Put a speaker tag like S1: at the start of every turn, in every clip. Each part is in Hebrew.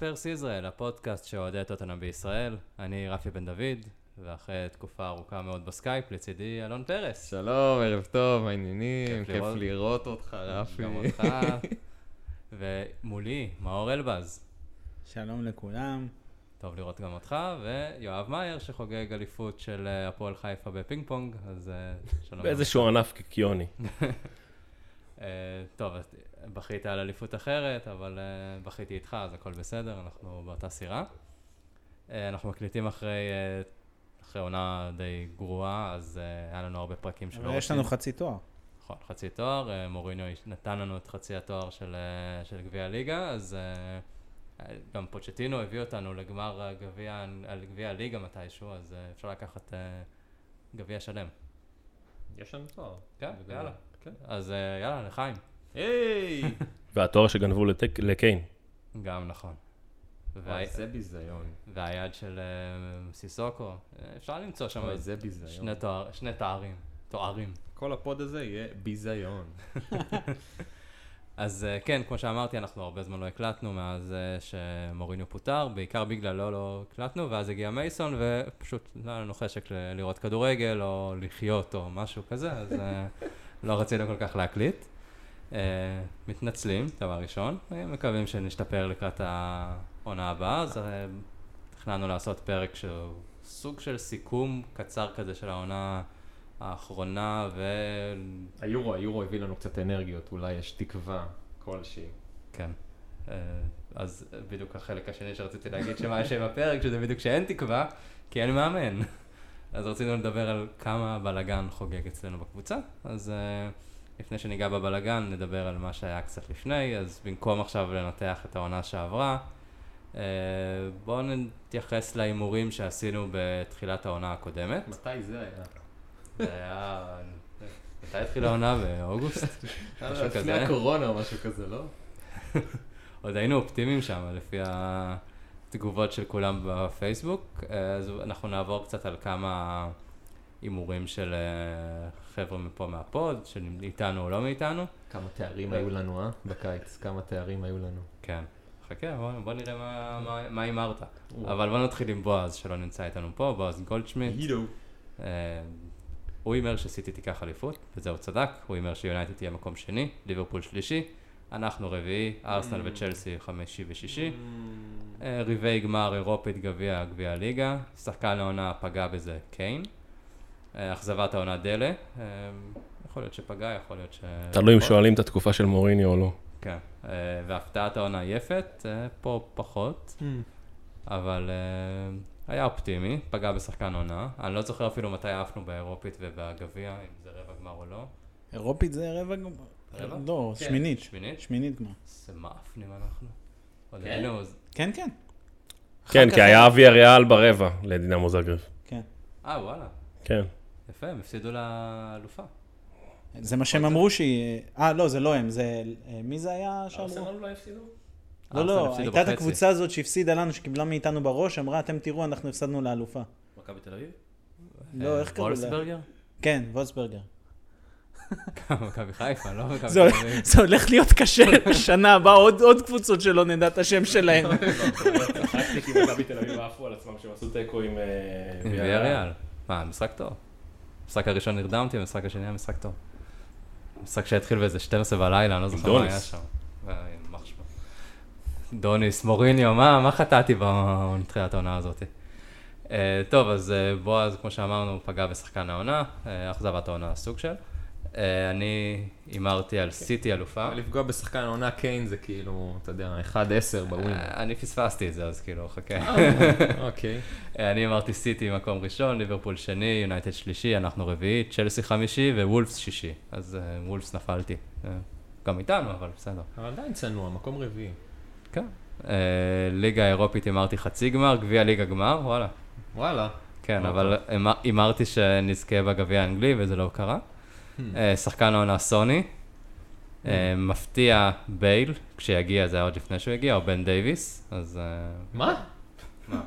S1: ספרס ישראל, הפודקאסט של אוהדי טוטנאם בישראל. אני רפי בן דוד, ואחרי תקופה ארוכה מאוד בסקייפ, לצידי אלון פרס.
S2: שלום, ערב טוב, מה העניינים?
S1: כיף
S2: כיף
S1: לראות.
S2: לראות אותך, רפי.
S1: גם אותך. ומולי, מאור אלבז.
S3: שלום לכולם.
S1: טוב לראות גם אותך, ויואב מאייר שחוגג אליפות של אה, הפועל חיפה בפינג פונג, אז אה, שלום.
S4: באיזשהו ענף קיקיוני.
S1: אה, טוב, בכית על אליפות אחרת, אבל אה, בכיתי איתך, אז הכל בסדר, אנחנו באותה סירה. אה, אנחנו מקליטים אחרי, אה, אחרי עונה די גרועה, אז אה, היה לנו הרבה פרקים שלא
S3: אבל יש לנו חצי תואר.
S1: נכון, חצי תואר, אה, מוריניו נתן לנו את חצי התואר של, אה, של גביע הליגה, אז אה, גם פוצ'טינו הביא אותנו לגמר גביע הליגה מתישהו, אז אה, אפשר לקחת אה, גביע שלם.
S2: יש לנו תואר.
S1: כן. יאללה.
S2: כן.
S1: אז אה, יאללה, לחיים.
S2: היי!
S4: והתואר שגנבו לטק- לקיין.
S1: גם נכון.
S2: וואי, זה ביזיון.
S1: והיד של אה, סיסוקו, אה, אפשר למצוא שם
S2: זה ביזיון.
S1: שני, תואר, שני תארים, תוארים.
S2: כל הפוד הזה יהיה ביזיון.
S1: אז אה, כן, כמו שאמרתי, אנחנו הרבה זמן לא הקלטנו מאז שמוריניו פוטר, בעיקר בגללו לא הקלטנו, ואז הגיע מייסון, ופשוט לא היה לנו חשק לראות כדורגל, או לחיות, או משהו כזה, אז לא רצינו כל כך להקליט. אה, מתנצלים, דבר ראשון, אה, מקווים שנשתפר לקראת העונה הבאה, אז אה, תכננו לעשות פרק שהוא סוג של סיכום קצר כזה של העונה האחרונה, ו...
S2: היורו, היורו הביא לנו קצת אנרגיות, אולי יש תקווה כלשהי.
S1: כן. אה, אז בדיוק החלק השני שרציתי להגיד שמה יש עם הפרק, שזה בדיוק שאין תקווה, כי אין מאמן. אז רצינו לדבר על כמה בלאגן חוגג אצלנו בקבוצה, אז אה, לפני שניגע בבלאגן, נדבר על מה שהיה קצת לפני, אז במקום עכשיו לנתח את העונה שעברה, אה, בואו נתייחס להימורים שעשינו בתחילת העונה הקודמת.
S2: מתי זה היה?
S1: זה היה... מתי התחילה העונה? באוגוסט? משהו
S2: לפני
S1: כזה.
S2: הקורונה או משהו כזה, לא?
S1: עוד היינו אופטימיים שם, לפי התגובות של כולם בפייסבוק, אה, אז אנחנו נעבור קצת על כמה הימורים של אה, חבר'ה מפה מהפוד, שאיתנו או לא מאיתנו.
S2: כמה תארים היו לנו, אה? בקיץ, כמה תארים היו לנו.
S1: כן. חכה, בוא, בוא נראה מה- מה- מה הימרת. אבל בוא נתחיל עם בועז, שלא נמצא איתנו פה, בועז גולדשמיט.
S2: הידו.
S1: אה, הוא הימר שסיטי תיקח אליפות, וזה הוא צדק, הוא הימר שיונייטד תהיה מקום שני, ליברפול שלישי, אנחנו רביעי, ארסנל
S2: Mm.
S1: וצ'לסי חמישי ושישי. אה, רבעי גמר אירופית גביע גביע הליגה, שחקן העונה פגע בזה קיין. אכזבת העונה דלה, אה, יכול להיות שפגע, יכול להיות ש...
S4: תלוי אם. שואלים את התקופה של מוריני או לא.
S1: כן, אה, והפתעת העונה יפת, אה, פה פחות, אבל אה, היה אופטימי, פגע בשחקן עונה. אני לא זוכר אפילו מתי עפנו באירופית ובגביע, אם זה רבע גמר או לא.
S3: אירופית זה רבע גמר.
S1: רבע?
S3: לא,
S2: כן.
S3: שמינית.
S1: שמינית?
S3: שמינית גמר.
S1: איזה מאפנים אנחנו.
S2: כן?
S3: כן, כן.
S4: כן,
S3: אחר
S4: כי היה אבי אריאל ברבע לדינמו זגרב.
S3: כן.
S1: אה, וואלה.
S4: כן.
S1: יפה, הם הפסידו לאלופה.
S3: זה מה שהם אמרו שהיא... אה, לא, זה לא הם, זה... אה, מי זה היה שאמרו?
S2: לא הפסידו?
S3: לא,
S1: ארסנל
S3: לא, הייתה את. הקבוצה הזאת שהפסידה לנו, שקיבלה מאיתנו בראש, אמרה, אתם תראו, אנחנו הפסדנו לאלופה.
S2: מכבי תל אביב?
S3: לא,
S1: אה,
S3: איך קראו לה?
S1: וולסברגר?
S3: כן, וולסברגר.
S1: מכבי חיפה, לא מכבי
S3: זה
S1: תל אביב.
S3: זה הולך להיות קשה בשנה הבאה, עוד עוד קבוצות שלא נדע את השם שלהם.
S4: צחקתי כי מכבי תל אביב עפו על עצמם שהם עשו תיקו עם...
S1: עם ויה ריאל. מה, משחק טוב. המשחק הראשון נרדמתי, המשחק השני היה משחק טוב. משחק שהתחיל באיזה 12 בלילה, אני לא זוכר מה. היה שם. אה. דוניס, מוריניו, מה מה חטאתי בתחילת העונה הזאת? אה, טוב, אז אה, בועז, כמו שאמרנו, פגע בשחקן העונה, אה, אכזבת העונה סוג של. אה, אני הימרתי על סיטי אלופה.
S2: לפגוע בשחקן העונה קיין זה כאילו, אתה יודע, 1-10 בווינר.
S1: אה, אני פספסתי את זה, אז כאילו, חכה.
S2: אוקיי.
S1: אה, אני אמרתי סיטי מקום ראשון, ליברפול שני, יונייטד שלישי, אנחנו רביעי, צ'לסי חמישי ווולפס שישי. אז וולפס נפלתי. גם איתנו, אבל בסדר.
S2: אבל עדיין צנוע, מקום רביעי.
S1: כן. ליגה אירופית הימרתי חצי גמר, גביע ליגה גמר, וואלה.
S2: וואלה.
S1: כן,
S2: אוקיי.
S1: אבל הימר- הימרתי שנזכה בגביע האנגלי וזה לא קרה. אה, שחקן העונה סוני. אה, מפתיע בייל, כשיגיע, זה היה עוד לפני שהוא הגיע, או בן דייוויס, אז אה,
S2: מה?
S1: מה?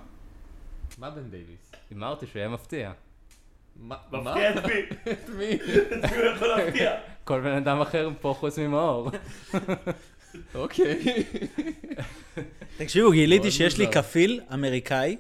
S2: מה בן דייוויס?
S1: הימרתי שהוא יהיה מפתיע.
S2: מה?
S4: מפתיע את מי?
S2: את מי?
S4: את מי הוא יכול להפתיע?
S1: כל בן אדם אחר פה חוץ ממאור.
S2: אוקיי.
S3: תקשיבו, גיליתי שיש לי. כפיל אמריקאי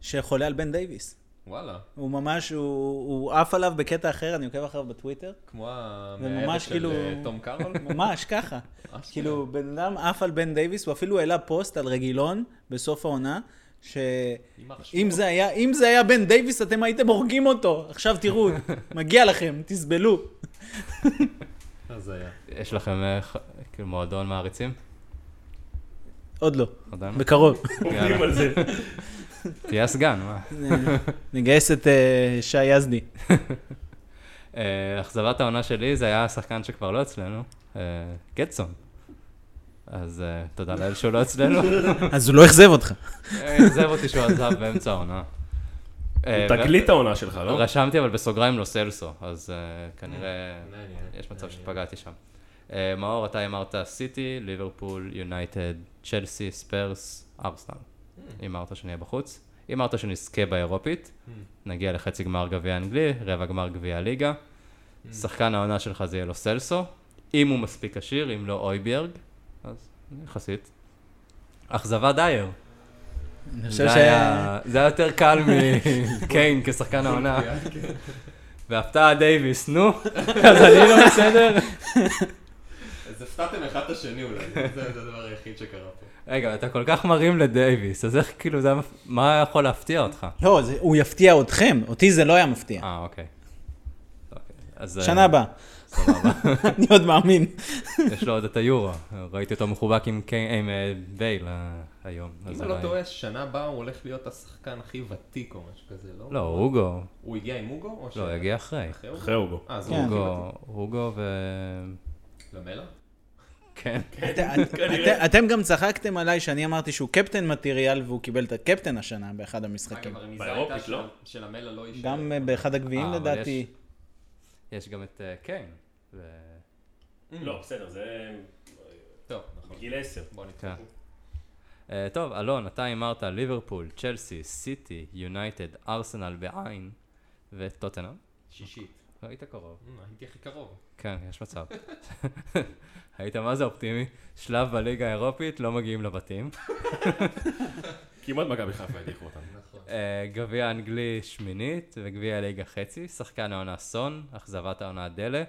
S3: שחולה על בן דייוויס.
S2: וואלה.
S3: הוא ממש, הוא עף עליו בקטע אחר, אני עוקב אחריו בטוויטר.
S2: כמו המאהבת של
S3: כאילו-
S2: אה, תום קארול?
S3: ממש ככה.
S2: אשכרה.
S3: כאילו, בן אדם עף על בן דייוויס, הוא אפילו העלה פוסט על רגילון בסוף העונה, שאם. זה היה, אם זה היה בן דייוויס, אתם הייתם הורגים אותו. עכשיו תראו, מגיע לכם, תסבלו.
S2: אז היה.
S1: יש לכם אה, כאילו מועדון מעריצים?
S3: עוד לא,
S1: לא?
S3: בקרוב.
S4: עובדים. על זה.
S1: תהיה הסגן, מה?
S3: נגייס את אה, שי יזדי.
S1: אה, אכזבת העונה שלי זה היה השחקן שכבר לא אצלנו, אה, גטסון. אז אה, תודה לאל שהוא לא אצלנו.
S3: אז הוא לא אכזב אותך.
S1: אה, אכזב אותי שהוא עזב באמצע העונה. אה,
S4: תגלית העונה שלך, לא?
S1: רשמתי אבל בסוגריים לא סלסו, אז אה, כנראה יש מצב. שפגעתי שם. אה, מאור, אתה אמרת סיטי, ליברפול, יונייטד, צ'לסי, ספרס, ארסנל. הימרת שנהיה בחוץ. הימרת שנזכה באירופית, נגיע לחצי גמר גביע אנגלי, רבע גמר גביע הליגה. שחקן העונה שלך זה יהיה לו סלסו, אם הוא מספיק עשיר, אם לא אויביארג, אז יחסית. אכזבה דייר.
S3: אני חושב
S1: זה
S3: ש...
S1: היה זה היה יותר קל מקיין כשחקן העונה. והפתעה דייוויס, נו, אז אני לא בסדר.
S2: אז הפתעתם אחד את השני אולי, זה זה הדבר היחיד שקרה פה.
S1: רגע, אתה כל כך מרים לדייוויס, אז איך כאילו, זה, היה מפ- מה יכול להפתיע אותך?
S3: לא, זה- הוא יפתיע אתכם, אותי זה לא היה מפתיע.
S1: אה, אוקיי. אוקיי, אז... אה,
S3: שנה הבאה,
S1: סבבה.
S3: אני עוד מאמין.
S1: יש לו עוד את היורו. ראיתי אותו מחובק עם עם אה, בייל אה, היום. אז
S2: אם אני לא
S1: היה-
S2: טועה, שנה הבאה הוא הולך להיות השחקן הכי ותיק או משהו כזה, לא?
S1: לא, הוגו.
S2: הוא הגיע עם ש-
S1: לא, הגיע אחרי.
S2: אחרי
S4: אחרי.
S2: אה,
S3: כן.
S2: הוא הכי
S1: הוגו, הוגו ו...
S2: ותיק.
S1: כן.
S3: את- את- אתם גם צחקתם עליי שאני אמרתי שהוא קפטן מטריאל והוא קיבל את הקפטן השנה באחד המשחקים.
S4: באירופית, לא?
S2: של- המלה לא יישאר.
S3: גם אה, באחד הגביעים
S1: אה,
S3: לדעתי.
S1: יש גם את אה, קיין.
S4: לא, בסדר, זה
S2: טוב, נכון.
S4: בגיל 10.
S2: בוא
S1: כן.
S2: נתקדם.
S1: אה, טוב, אלון, אתה הימרת ליברפול, צ'לסי, סיטי, יונייטד, ארסנל בעין וטוטנאם.
S2: שישית.
S1: היית קרוב.
S2: אה, הייתי הכי קרוב.
S1: כן, יש מצב. היית מה זה אופטימי? שלב בליגה האירופית, לא מגיעים לבתים.
S4: כמעט מכבי חיפה הדיחו אותם.
S2: נכון.
S1: אה, גביע אנגלי שמינית וגביע הליגה חצי, שחקן העונה סון, אכזבת העונה דלה,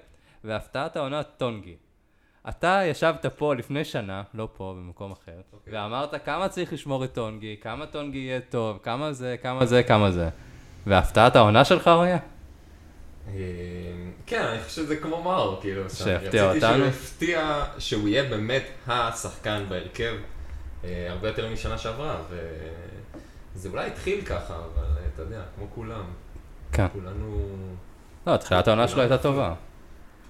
S1: והפתעת העונה טונגי. אתה ישבת פה לפני שנה, לא פה, במקום אחר,
S2: אוקיי.
S1: ואמרת כמה צריך לשמור את טונגי, כמה טונגי יהיה טוב, כמה זה, כמה זה, כמה זה. והפתעת העונה שלך, אוריה?
S2: אה, כן, אני חושב שזה כמו מאור, כאילו. שאני
S1: שהפתיע
S2: רציתי
S1: אותנו.
S2: שהוא יפתיע, שהוא יהיה באמת השחקן בהרכב, אה, הרבה יותר משנה שעברה, וזה אולי התחיל ככה, אבל אה, אתה יודע, כמו כולם,
S1: כן.
S2: כולנו...
S1: לא, תחילת העונה שלו הייתה טובה.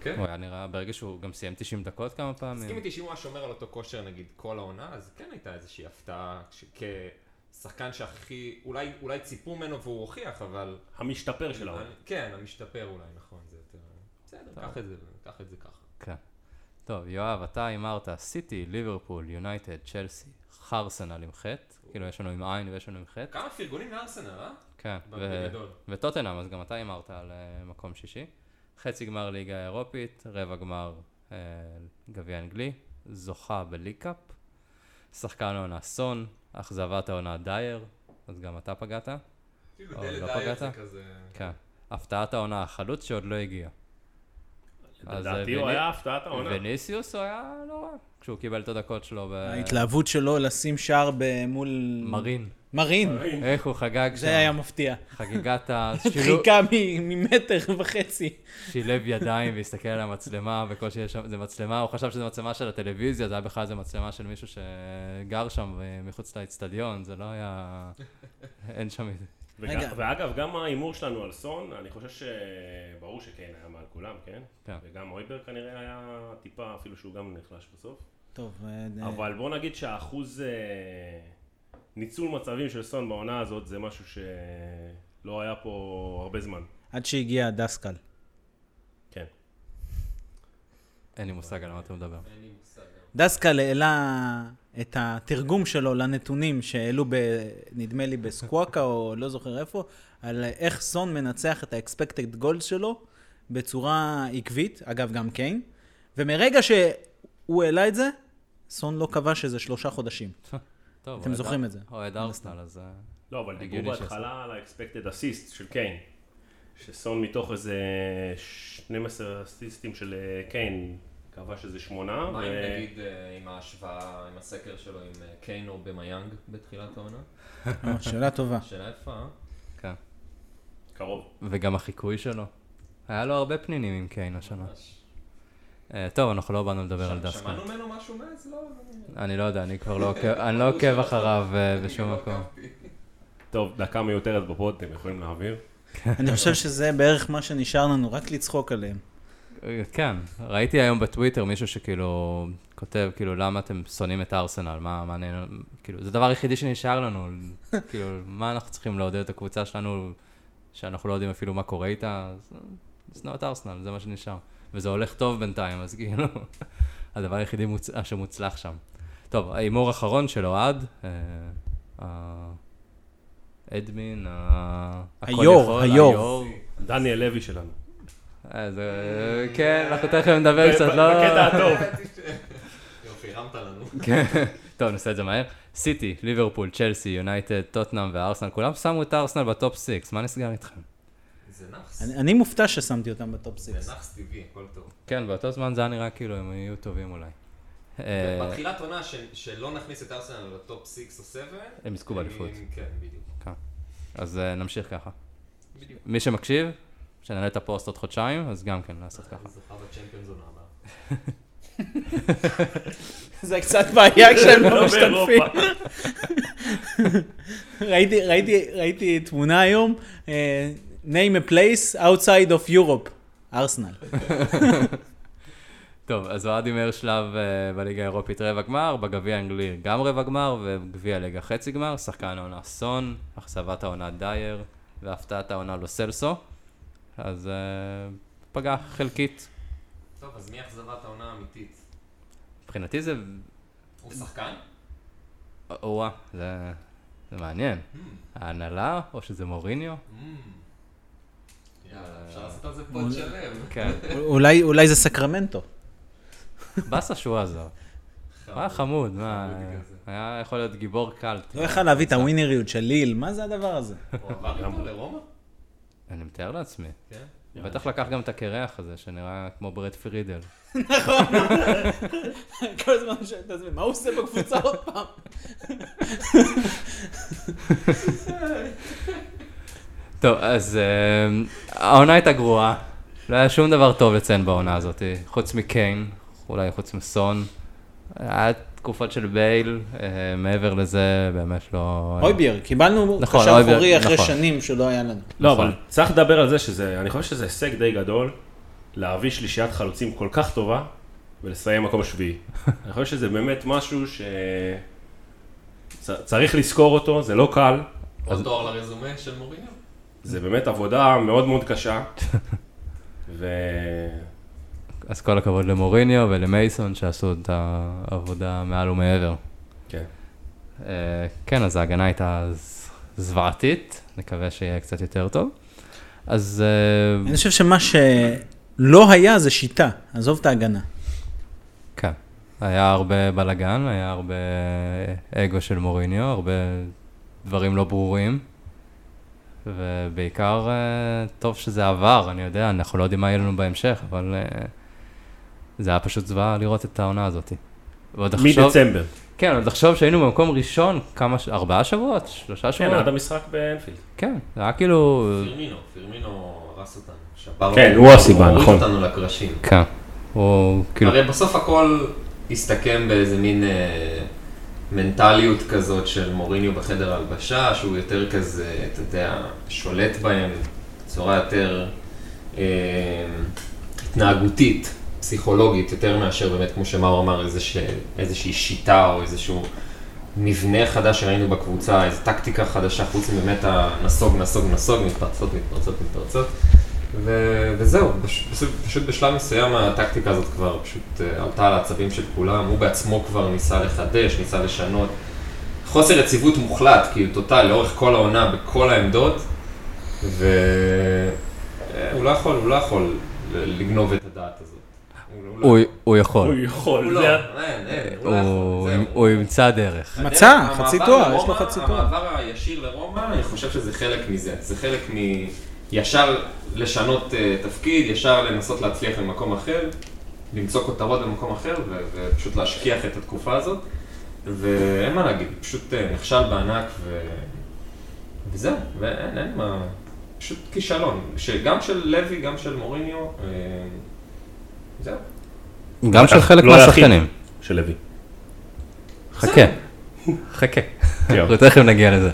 S2: כן.
S1: הוא היה נראה, ברגע שהוא גם סיים 90 דקות כמה
S2: מסכים
S1: פעמים.
S2: איתי שאם הוא היה שומר על אותו כושר נגיד כל העונה, אז כן הייתה איזושהי הפתעה, כשחקן שהכי, אולי, אולי ציפו ממנו והוא הוכיח, אבל...
S4: המשתפר של העונה.
S2: כן, המשתפר אולי, נכון, זה יותר... בסדר, קח את זה, קח את זה ככה.
S1: כן. טוב, יואב, אתה הימרת סיטי, ליברפול, יונייטד, צ'לסי, חרסנל עם חטא, כאילו יש לנו עם עין ויש לנו עם חטא.
S2: כמה פרגונים לארסנל, אה?
S1: כן. וטוטנאם, אז גם אתה הימרת על אה, מקום שישי. חצי גמר ליגה אירופית, רבע גמר אה, גביע אנגלי, זוכה בליקאפ, שחקן העונה סון, אכזבת העונה דייר, אז גם אתה פגעת.
S2: כאילו, דלת
S1: לא
S2: דייר
S1: פגעת?
S2: זה כזה...
S1: כן. הפתעת העונה החלוץ שעוד לא הגיע. אז, אה,
S4: לדעתי הוא היה הפתעת העונה.
S1: וניסיוס הוא היה לא רע, כשהוא קיבל את הדקות שלו
S3: ההתלהבות שלו לשים שער ב- מול...
S1: במרין.
S3: מרין.
S1: איך הוא חגג
S3: זה היה
S1: שם,
S3: מפתיע.
S1: חגיגת השילוב,
S3: חיכה מ- ממטר וחצי.
S1: שילב ידיים והסתכל על המצלמה, בקושי יש שם, זה מצלמה, הוא חשב שזה מצלמה של הטלוויזיה, זה היה בכלל איזה מצלמה של מישהו שגר שם אה, מחוץ לאצטדיון, זה לא היה... אין שם...
S4: וגם-
S3: רגע.
S4: ואגב, גם ההימור שלנו על סון, אני חושב שברור שקיין היה מעל כולם, כן?
S1: כן.
S4: וגם אויבר כנראה היה טיפה, אפילו שהוא גם נחלש בסוף.
S3: טוב, אה,
S4: אבל בוא נגיד שהאחוז אה, ניצול מצבים של סון בעונה הזאת זה משהו שלא היה פה הרבה זמן.
S3: עד שהגיע דסקל.
S4: כן.
S1: אין לי מושג על מה אתה מדבר.
S2: אין לי מושג.
S3: דסקל העלה את התרגום שלו לנתונים שהעלו, ב, נדמה לי, בסקוואקה, או לא זוכר איפה, על איך סון מנצח את ה-expected goals שלו בצורה עקבית, אגב, גם קיין. ומרגע שהוא העלה את זה, סון לא כבש איזה שלושה חודשים.
S1: טוב,
S3: אתם זוכרים את זה.
S1: אוהד ארסנל, אז...
S4: לא, אבל דיברו בהתחלה על ה-expected assist של קיין. שסון מתוך איזה 12 אסיסטים של אה, קיין, כבש איזה שמונה.
S2: מה אם
S4: ו-
S2: נגיד אה, עם ההשוואה, עם הסקר שלו עם אה, קיין או במיאנג בתחילת העונה?
S3: אה, שאלה טובה.
S2: שאלה יפה?
S1: כן.
S4: קרוב.
S1: וגם החיקוי שלו. היה לו הרבה פנינים עם קיין השנה. טוב, אנחנו לא באנו לדבר על דסקל.
S2: שמענו ממנו משהו מאז? לא.
S1: אני לא יודע, אני כבר לא עוקב, אני לא עוקב אחריו בשום מקום.
S4: טוב, דקה מיותרת בפוד, אתם יכולים להעביר.
S3: אני חושב שזה בערך מה שנשאר לנו, רק לצחוק עליהם.
S1: כן, ראיתי היום בטוויטר מישהו שכאילו כותב, כאילו, למה אתם שונאים את ארסנל? מה, מה נהנה, כאילו, זה הדבר היחידי שנשאר לנו, כאילו, מה אנחנו צריכים לעודד את הקבוצה שלנו, שאנחנו לא יודעים אפילו מה קורה איתה, לשנוא את ארסנל, זה מה שנשאר. וזה הולך טוב בינתיים, אז כאילו, הדבר היחידי מוצ... שמוצלח שם. טוב, ההימור האחרון של אוהד, אה, אדמין,
S3: היו"ר, היו"ר.
S4: דניאל לוי שלנו.
S1: אה, זה... כן, אנחנו תכף נדבר קצת, לא...
S4: בקטע הטוב.
S2: יופי, הרמת לנו.
S1: כן. טוב, נעשה את זה מהר. סיטי, ליברפול, צ'לסי, יונייטד, טוטנאם וארסנל, כולם שמו את ארסנל ב top 6, מה נסגר איתכם?
S2: זה נאחס.
S3: אני, מופתע ששמתי אותם ב top 6.
S2: זה נאחס טבעי, הכל טוב.
S1: כן, באותו זמן זה היה נראה כאילו הם יהיו טובים אולי. אה,
S2: בתחילת עונה ש- שלא נכניס את ארסנל ל top 6 או 7,
S1: הם יזכו באליפות.
S2: כן, בדיוק.
S1: אז אה, נמשיך ככה.
S2: בדיוק.
S1: מי שמקשיב, שנעלה את הפוסט עוד חודשיים, אז גם כן לעשות ככה.
S2: זוכה בצ'מפיונס עונה הבאה.
S3: זה קצת בעיה כשהם לא
S4: לא
S3: משתתפים. ראיתי, ראיתי, ראיתי תמונה היום, אה, name a place outside of Europe, ארסנל.
S1: טוב, אז אוהד הימר שלב אה, בליגה האירופית רבע גמר, בגביע האנגלי גם רבע גמר, ובגביע הליגה חצי גמר, שחקן העונה סון, אכזבת העונה דייר, והפתעת העונה לו סלסו. אז אה, פגע חלקית.
S2: טוב, אז מי אכזבת העונה האמיתית?
S1: מבחינתי זה...
S2: הוא שחקן?
S1: או-אה, זה, זה מעניין.
S2: Hmm,
S1: ההנהלה, או שזה מוריניו?
S2: hmm. יאללה, אפשר לעשות על זה פוד שלם.
S1: כן.
S3: אולי, אולי זה סקרמנטו.
S1: באסה שהוא עזר. הוא היה חמוד, מה,
S2: חמוד כזה.
S1: היה יכול להיות גיבור קלט.
S3: לא יכל להביא את הווינריות של ליל, מה זה הדבר הזה?
S2: הוא עבר איתו לרומא?
S1: אני מתאר לעצמי.
S2: כן.
S1: בטח לקח גם את הקרח הזה, שנראה כמו ברד פרידל.
S3: כל הזמן שואל את עצמי, מה הוא עושה בקבוצה עוד פעם?
S1: טוב, אז אה, העונה הייתה גרועה. לא היה שום דבר טוב לציין בעונה הזאת, חוץ מקיין, אולי חוץ מסון. היה תקופות של בייל, אה, מעבר לזה באמת לא...
S3: אויבייר, קיבלנו
S1: נכון,
S3: קשר אחורי אחרי
S1: נכון.
S3: שנים שלא היה לנו.
S4: לא,
S1: נכון.
S4: אבל צריך לדבר על זה שזה, אני חושב שזה הישג די גדול, להביא שלישיית חלוצים כל כך טובה ולסיים מקום שביעי. אני חושב שזה באמת משהו ש... צ- צריך לזכור אותו, זה לא קל,
S2: עוד תואר לרזומה של מוריניו?
S4: זה באמת עבודה מאוד מאוד קשה. ו...
S1: אז כל הכבוד למוריניו ולמייסון שעשו את העבודה מעל ומעבר.
S4: כן.
S1: אה, כן, אז ההגנה הייתה זוועתית, נקווה שיהיה קצת יותר טוב. אז אה,
S3: אני חושב שמה שלא היה זה שיטה, עזוב את ההגנה.
S1: כן, היה הרבה בלאגן, היה הרבה אגו של מוריניו, הרבה דברים לא ברורים. ובעיקר, אה, טוב שזה עבר, אני יודע, אנחנו לא יודעים מה יהיה לנו בהמשך, אבל זה היה פשוט זוועה לראות את העונה הזאת.
S4: מדצמבר.
S1: כן, עוד לחשוב שהיינו במקום ראשון, כמה, ש- ארבעה שבועות? שלושה
S4: כן,
S1: שבועות?
S4: עד המשחק באנפילד.
S1: כן, זה היה כאילו...
S2: פירמינו, פירמינו הרס אותנו. שבר
S4: כן, הוא הסיבה, נכון.
S2: הוריד אותנו לקרשים.
S1: כן, הוא כאילו...
S2: הרי בסוף הכל הסתכם באיזה מין אה, מנטליות כזאת של מוריניו בחדר הלבשה, שהוא יותר כזה, אתה יודע, שולט בהם בצורה יותר אה, התנהגותית, פסיכולוגית, יותר מאשר באמת, כמו שמאור אמר, איזוש, איזושהי שיטה או איזשהו מבנה חדש שראינו בקבוצה, איזו טקטיקה חדשה, חוץ מבאמת הנסוג, נסוג, נסוג, מתפרצות, מתפרצות, מתפרצות. ו- וזהו, פש- פשוט, פשוט בשלב מסוים הטקטיקה הזאת כבר פשוט אה, עלתה על העצבים של כולם, הוא בעצמו כבר ניסה לחדש, ניסה לשנות. חוסר יציבות מוחלט, כאילו טוטל, לאורך כל העונה, בכל העמדות, והוא לא יכול, הוא לא יכול לגנוב את הדעת הזאת. הוא יכול.
S1: הוא יכול.
S4: הוא
S2: לא, אין, אין, לא יכול,
S1: ימצא דרך.
S3: מצא, חצי תואר, יש לו חצי תואר.
S2: המעבר הישיר לרומא, אני חושב שזה חלק מזה. זה חלק מ... ישר לשנות אה, תפקיד, ישר לנסות להצליח במקום אחר, למצוא כותרות במקום אחר, ופשוט להשכיח את התקופה הזאת. ואין מה להגיד, פשוט אה, נכשל בענק, ו... וזהו, ואין אין מה... פשוט כישלון. שגם של לוי, גם של מוריניו, אה, זהו.
S1: גם של חלק
S4: לא
S1: מהשחקנים.
S4: של לוי.
S1: חכה. חכה. אנחנו תכף נגיע לזה.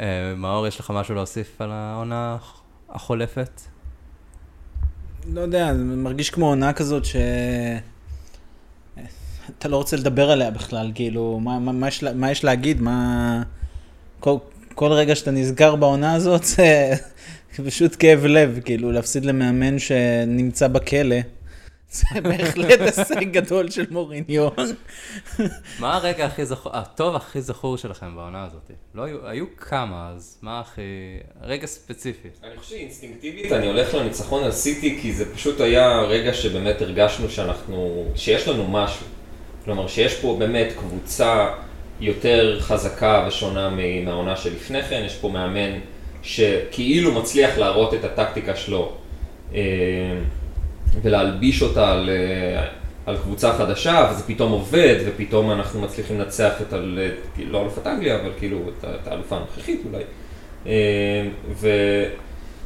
S1: אה, מאור, יש לך משהו להוסיף על העונה החולפת?
S3: לא יודע, זה מרגיש כמו עונה כזאת ש... אתה לא רוצה לדבר עליה בכלל, כאילו, מה, מה, מה, יש, לה- מה יש להגיד, מה... כל, כל רגע שאתה נזכר בעונה הזאת, זה פשוט כאב לב, כאילו, להפסיד למאמן שנמצא בכלא. זה בהחלט הישג גדול של מוריניו.
S1: מה הרגע הכי זכור, הטוב הכי זכור שלכם בעונה הזאת? לא היו, היו כמה, אז מה הכי... רגע ספציפי.
S2: אני חושב שאינסטינקטיבית אני הולך לניצחון על סיטי כי זה פשוט היה רגע שבאמת הרגשנו שאנחנו, שיש לנו משהו. כלומר שיש פה באמת קבוצה יותר חזקה ושונה מ- מהעונה שלפני כן, יש פה מאמן שכאילו מצליח להראות את הטקטיקה שלו אה, ולהלביש אותה על, על קבוצה חדשה וזה פתאום עובד ופתאום אנחנו מצליחים לנצח את, ה- לא אלופת אנגליה אבל כאילו את את האלופה הנוכחית אולי. אה, ו...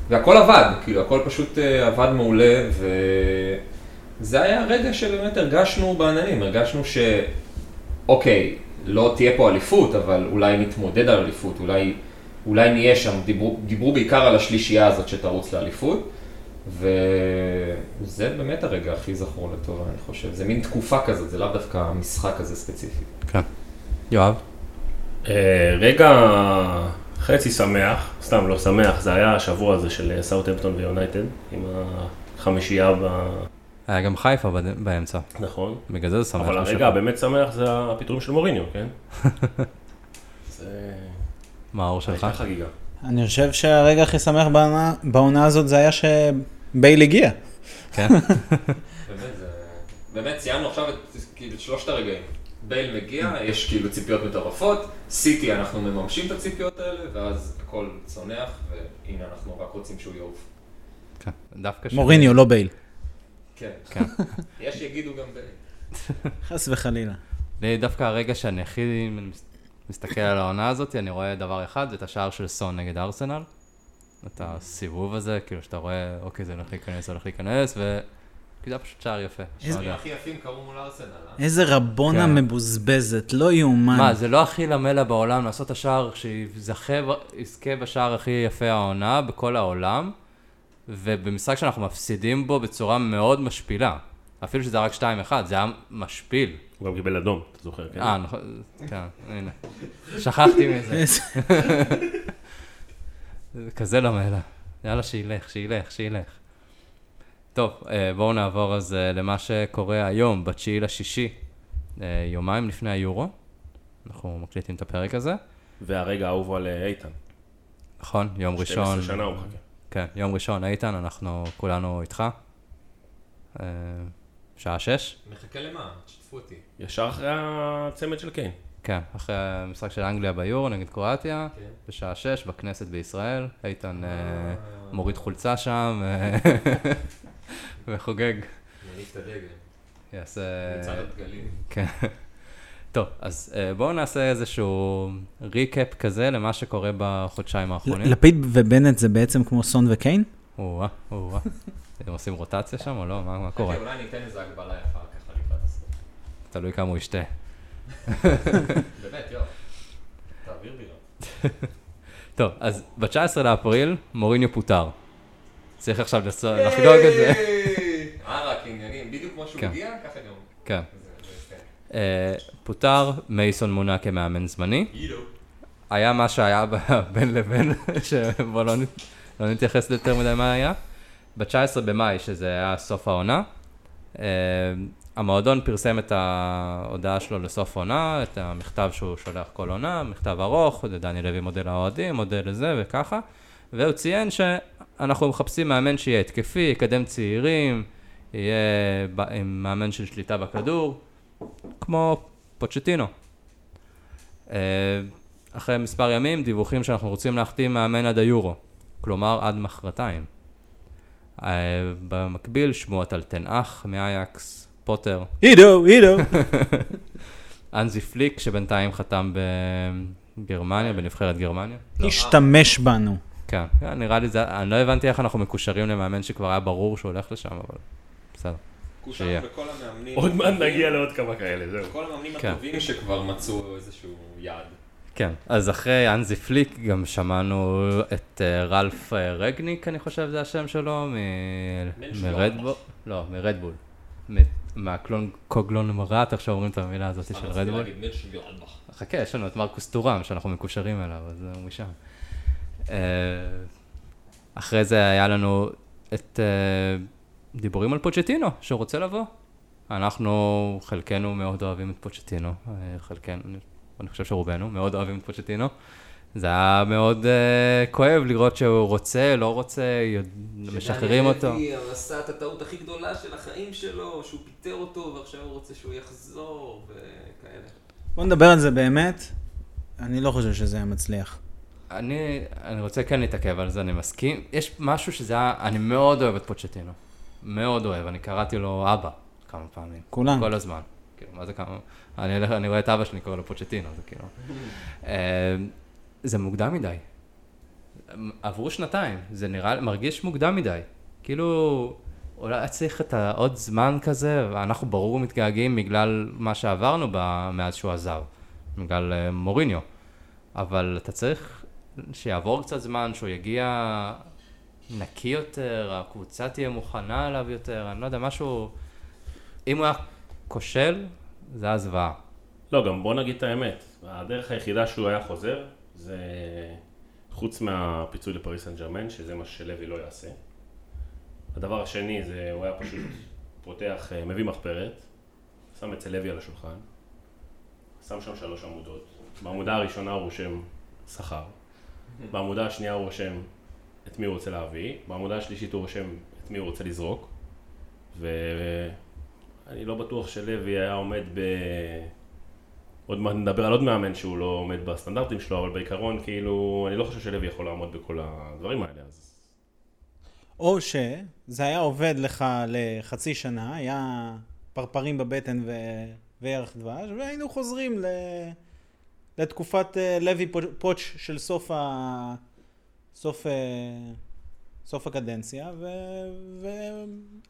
S2: והכל עבד, כאילו הכל פשוט אה, עבד מעולה וזה היה רגע שבאמת הרגשנו בעננים, הרגשנו שאוקיי, לא תהיה פה אליפות, אבל אולי נתמודד על אליפות, אולי, אולי נהיה שם, דיברו, דיברו בעיקר על השלישייה הזאת שתרוץ לאליפות וזה באמת הרגע הכי זכור לטובה, אני חושב, זה מין תקופה כזאת, זה לאו דווקא משחק כזה ספציפי.
S1: כן. יואב?
S4: אה, רגע חצי שמח, סתם לא שמח, זה היה השבוע הזה של סאוטהמפטון ויונייטד, עם החמישייה ב...
S1: היה גם חיפה באמצע.
S4: נכון.
S1: בגלל זה זה שמח.
S4: אבל. הרגע הבאמת שמח זה הפיטורים של מוריניו, כן? זה...
S1: מה האור שלך?
S4: הייתה חגיגה.
S3: אני חושב שהרגע הכי שמח בעונה, הזאת זה היה שבייל הגיע.
S1: כן.
S2: באמת, ציינו עכשיו את כאילו, את שלושת הרגעים. בייל מגיע, יש כאילו ציפיות מטורפות, סיטי אנחנו מממשים את הציפיות האלה, ואז הכל צונח, והנה אנחנו רק רוצים שהוא יעוף.
S1: כן. דווקא ש...
S3: מוריניו, לא בייל.
S2: כן.
S1: כן.
S2: יש שיגידו גם בייל.
S3: חס וחלילה.
S1: לי דווקא הרגע שאני הכי מס- מסתכל על העונה הזאת, אני רואה דבר אחד, זה את השער של סון נגד ארסנל. את הסיבוב הזה, כאילו שאתה רואה, אוקיי, זה הולך להיכנס, זה הולך להיכנס, ו... כי זה היה פשוט שער יפה. לא יודע.
S2: הכי יפים קרו מול ארסנל, אה?
S3: איזה רבונה
S1: כן.
S3: מבוזבזת, לא יאומן.
S1: מה, זה לא הכי למלה בעולם לעשות את השער שיזכה, בשער הכי יפה העונה בכל העולם, ובמשחק שאנחנו מפסידים בו בצורה מאוד משפילה. אפילו שזה רק 2-1, זה היה משפיל.
S4: הוא גם קיבל אדום, אתה זוכר, כן?
S1: אה, נכון, כן, הנה. שכחתי מזה. כזה למלה. יאללה, שילך, שילך, שילך. טוב, אה, בואו נעבור אז אה, למה שקורה היום, בתשיעי לשישי, אה, יומיים לפני היורו. אנחנו מקליטים את הפרק הזה.
S4: והרגע האהוב על איתן.
S1: נכון, יום ראשון.
S4: 12 שנה הוא מחכה.
S1: כן, יום ראשון, איתן, אנחנו כולנו איתך. שעה שש?
S2: מחכה למה? תשתפו אותי.
S4: ישר אחרי הצמד של קיין.
S1: כן, אחרי המשחק של אנגליה ביורו נגד קרואטיה,
S2: כן.
S1: בשעה שש, בכנסת בישראל. איתן אה, מוריד חולצה שם אה, וחוגג.
S2: נניף את הדגל.
S1: יעשה...
S2: מצד הדגלים.
S1: כן. טוב, אז אה, בואו נעשה איזשהו ריקאפ כזה למה שקורה בחודשיים האחרונים.
S3: לפיד ובנט זה בעצם כמו סון וקיין?
S1: או-אה, או-אה. הם עושים רוטציה שם או לא? מה מה קורה?
S2: אולי ניתן איזה הגבלה יפה ככה לקראת הסוף.
S1: תלוי כמה הוא ישתה.
S2: באמת, יואו. תעביר בירה.
S1: טוב, אז ב-19 לאפריל מוריניו פוטר. צריך עכשיו לחגוג את זה.
S2: אה, רק עניינים, בדיוק כמו שהוא
S1: כן.
S2: הגיע, ככה גם.
S1: כן. אה, פוטר, מייסון מונה כמאמן זמני. היה מה שהיה בין לבין, שבוא לא, לא נתייחס יותר מדי מה היה. ב-19 במאי, שזה היה סוף העונה, אה, המועדון פרסם את ההודעה שלו לסוף עונה, את המכתב שהוא שולח כל עונה, מכתב ארוך, זה דני לוי מודה לאוהדים, מודה לזה וככה, והוא ציין שאנחנו מחפשים מאמן שיהיה התקפי, יקדם צעירים, יהיה עם מאמן של שליטה בכדור, כמו פוצ'טינו. אה, אחרי מספר ימים, דיווחים שאנחנו רוצים להחתים מאמן עד היורו, כלומר עד מחרתיים. אה, במקביל, שמועות על תנאך מאייקס, פוטר,
S3: עידו, עידו.
S1: אנזי פליק, שבינתיים חתם בגרמניה, בנבחרת גרמניה.
S3: השתמש בנו.
S1: כן, כן, נראה לי זה, אני לא הבנתי איך אנחנו מקושרים למאמן שכבר היה ברור שהוא הולך לשם, אבל בסדר. שיהיה.
S2: וכל המאמנים...
S4: עוד מעט נגיע לעוד כמה כאלה, זהו.
S2: כל המאמנים
S1: כן.
S2: הטובים שכבר מצאו איזשהו יעד.
S1: כן, אז אחרי אנזי פליק גם שמענו את אה, רלף אה, רגניק, אני חושב זה השם שלו, מרדבול, לא, מרדבול. מהקוגלונמרט, איך שאומרים את המילה הזאת של רדבול. חכה, יש לנו את מרקוס טורם, שאנחנו מקושרים אליו, אז הוא משם. אה, אחרי זה היה לנו את אה, דיבורים על פוצ'טינו, שרוצה לבוא. אנחנו, חלקנו מאוד אוהבים את פוצ'טינו, אה, חלקנו, אני חושב שרובנו מאוד אוהבים את פוצ'טינו. זה היה מאוד uh, כואב לראות שהוא רוצה, לא רוצה, משחררים אותו.
S2: שדני לוי עשה את הטעות הכי גדולה של החיים שלו, שהוא פיטר אותו ועכשיו הוא רוצה שהוא יחזור וכאלה.
S3: בוא נדבר על זה באמת. אני לא חושב שזה היה מצליח.
S1: אני, אני רוצה כן להתעכב על זה, אני מסכים. יש משהו שזה היה, אני מאוד אוהב את פוצ'טינו. מאוד אוהב, אני קראתי לו אבא כמה פעמים.
S3: כולם.
S1: כל הזמן. כאילו, מה זה כמה? אני, אני רואה את אבא שלי קורא לו פוצ'טינו, זה כאילו... זה מוקדם מדי. עברו שנתיים, זה נראה, מרגיש מוקדם מדי. כאילו, אולי צריך את העוד זמן כזה, ואנחנו ברור מתגעגעים בגלל מה שעברנו מאז שהוא עזב, בגלל אה, מוריניו. אבל אתה צריך שיעבור קצת זמן, שהוא יגיע נקי יותר, הקבוצה תהיה מוכנה אליו יותר, אני לא יודע, משהו... אם הוא היה כושל, זה היה זוועה.
S4: לא, גם בוא נגיד את האמת, הדרך היחידה שהוא היה חוזר, זה חוץ מהפיצוי לפריס סן ג'רמן, שזה מה שלוי לא יעשה. הדבר השני זה, הוא היה פשוט פותח, אה, מביא מחפרת, שם אצל לוי על השולחן, שם שם שלוש עמודות. בעמודה הראשונה הוא רושם שכר, בעמודה השנייה הוא רושם את מי הוא רוצה להביא, בעמודה השלישית הוא רושם את מי הוא רוצה לזרוק, ואני לא בטוח שלוי היה עומד ב... עוד מעט נדבר על עוד מאמן שהוא לא עומד בסטנדרטים שלו, אבל בעיקרון, כאילו, אני לא חושב שלוי יכול לעמוד בכל הדברים האלה, אז...
S3: או שזה היה עובד לך לחצי שנה, היה פרפרים בבטן ו... וירח דבש, והיינו חוזרים ל... לתקופת אה, לוי פו- פוטש של סוף, ה... סוף, אה, סוף הקדנציה, ו...